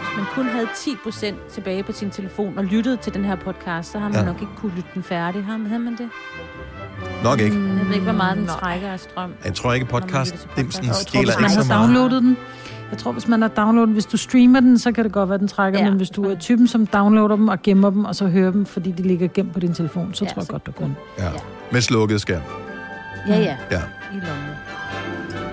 Hvis man kun havde 10% tilbage på sin telefon og lyttede til den her podcast, så har man Ja. nok ikke kunne lytte den færdig. Har man, havde man det? Nok ikke. Jeg ved ikke, hvor meget den trækker af strøm. Jeg tror ikke, podcast dimsen Jeg tror, stjæler hvis ikke man så har meget. downloadet den, jeg tror, hvis man har downloadet hvis du streamer den, så kan det godt være, den trækker, ja. men hvis du er typen, som downloader dem og gemmer dem, og så hører dem, fordi de ligger gemt på din telefon, så ja, tror jeg godt, du kan. Ja. Med slukket skærm. Ja, ja. Ja. I lommen.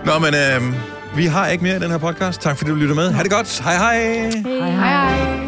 Nå, men øh, vi har ikke mere i den her podcast. Tak fordi du lytter med. Ha' det godt. Hej hej. Hej hej.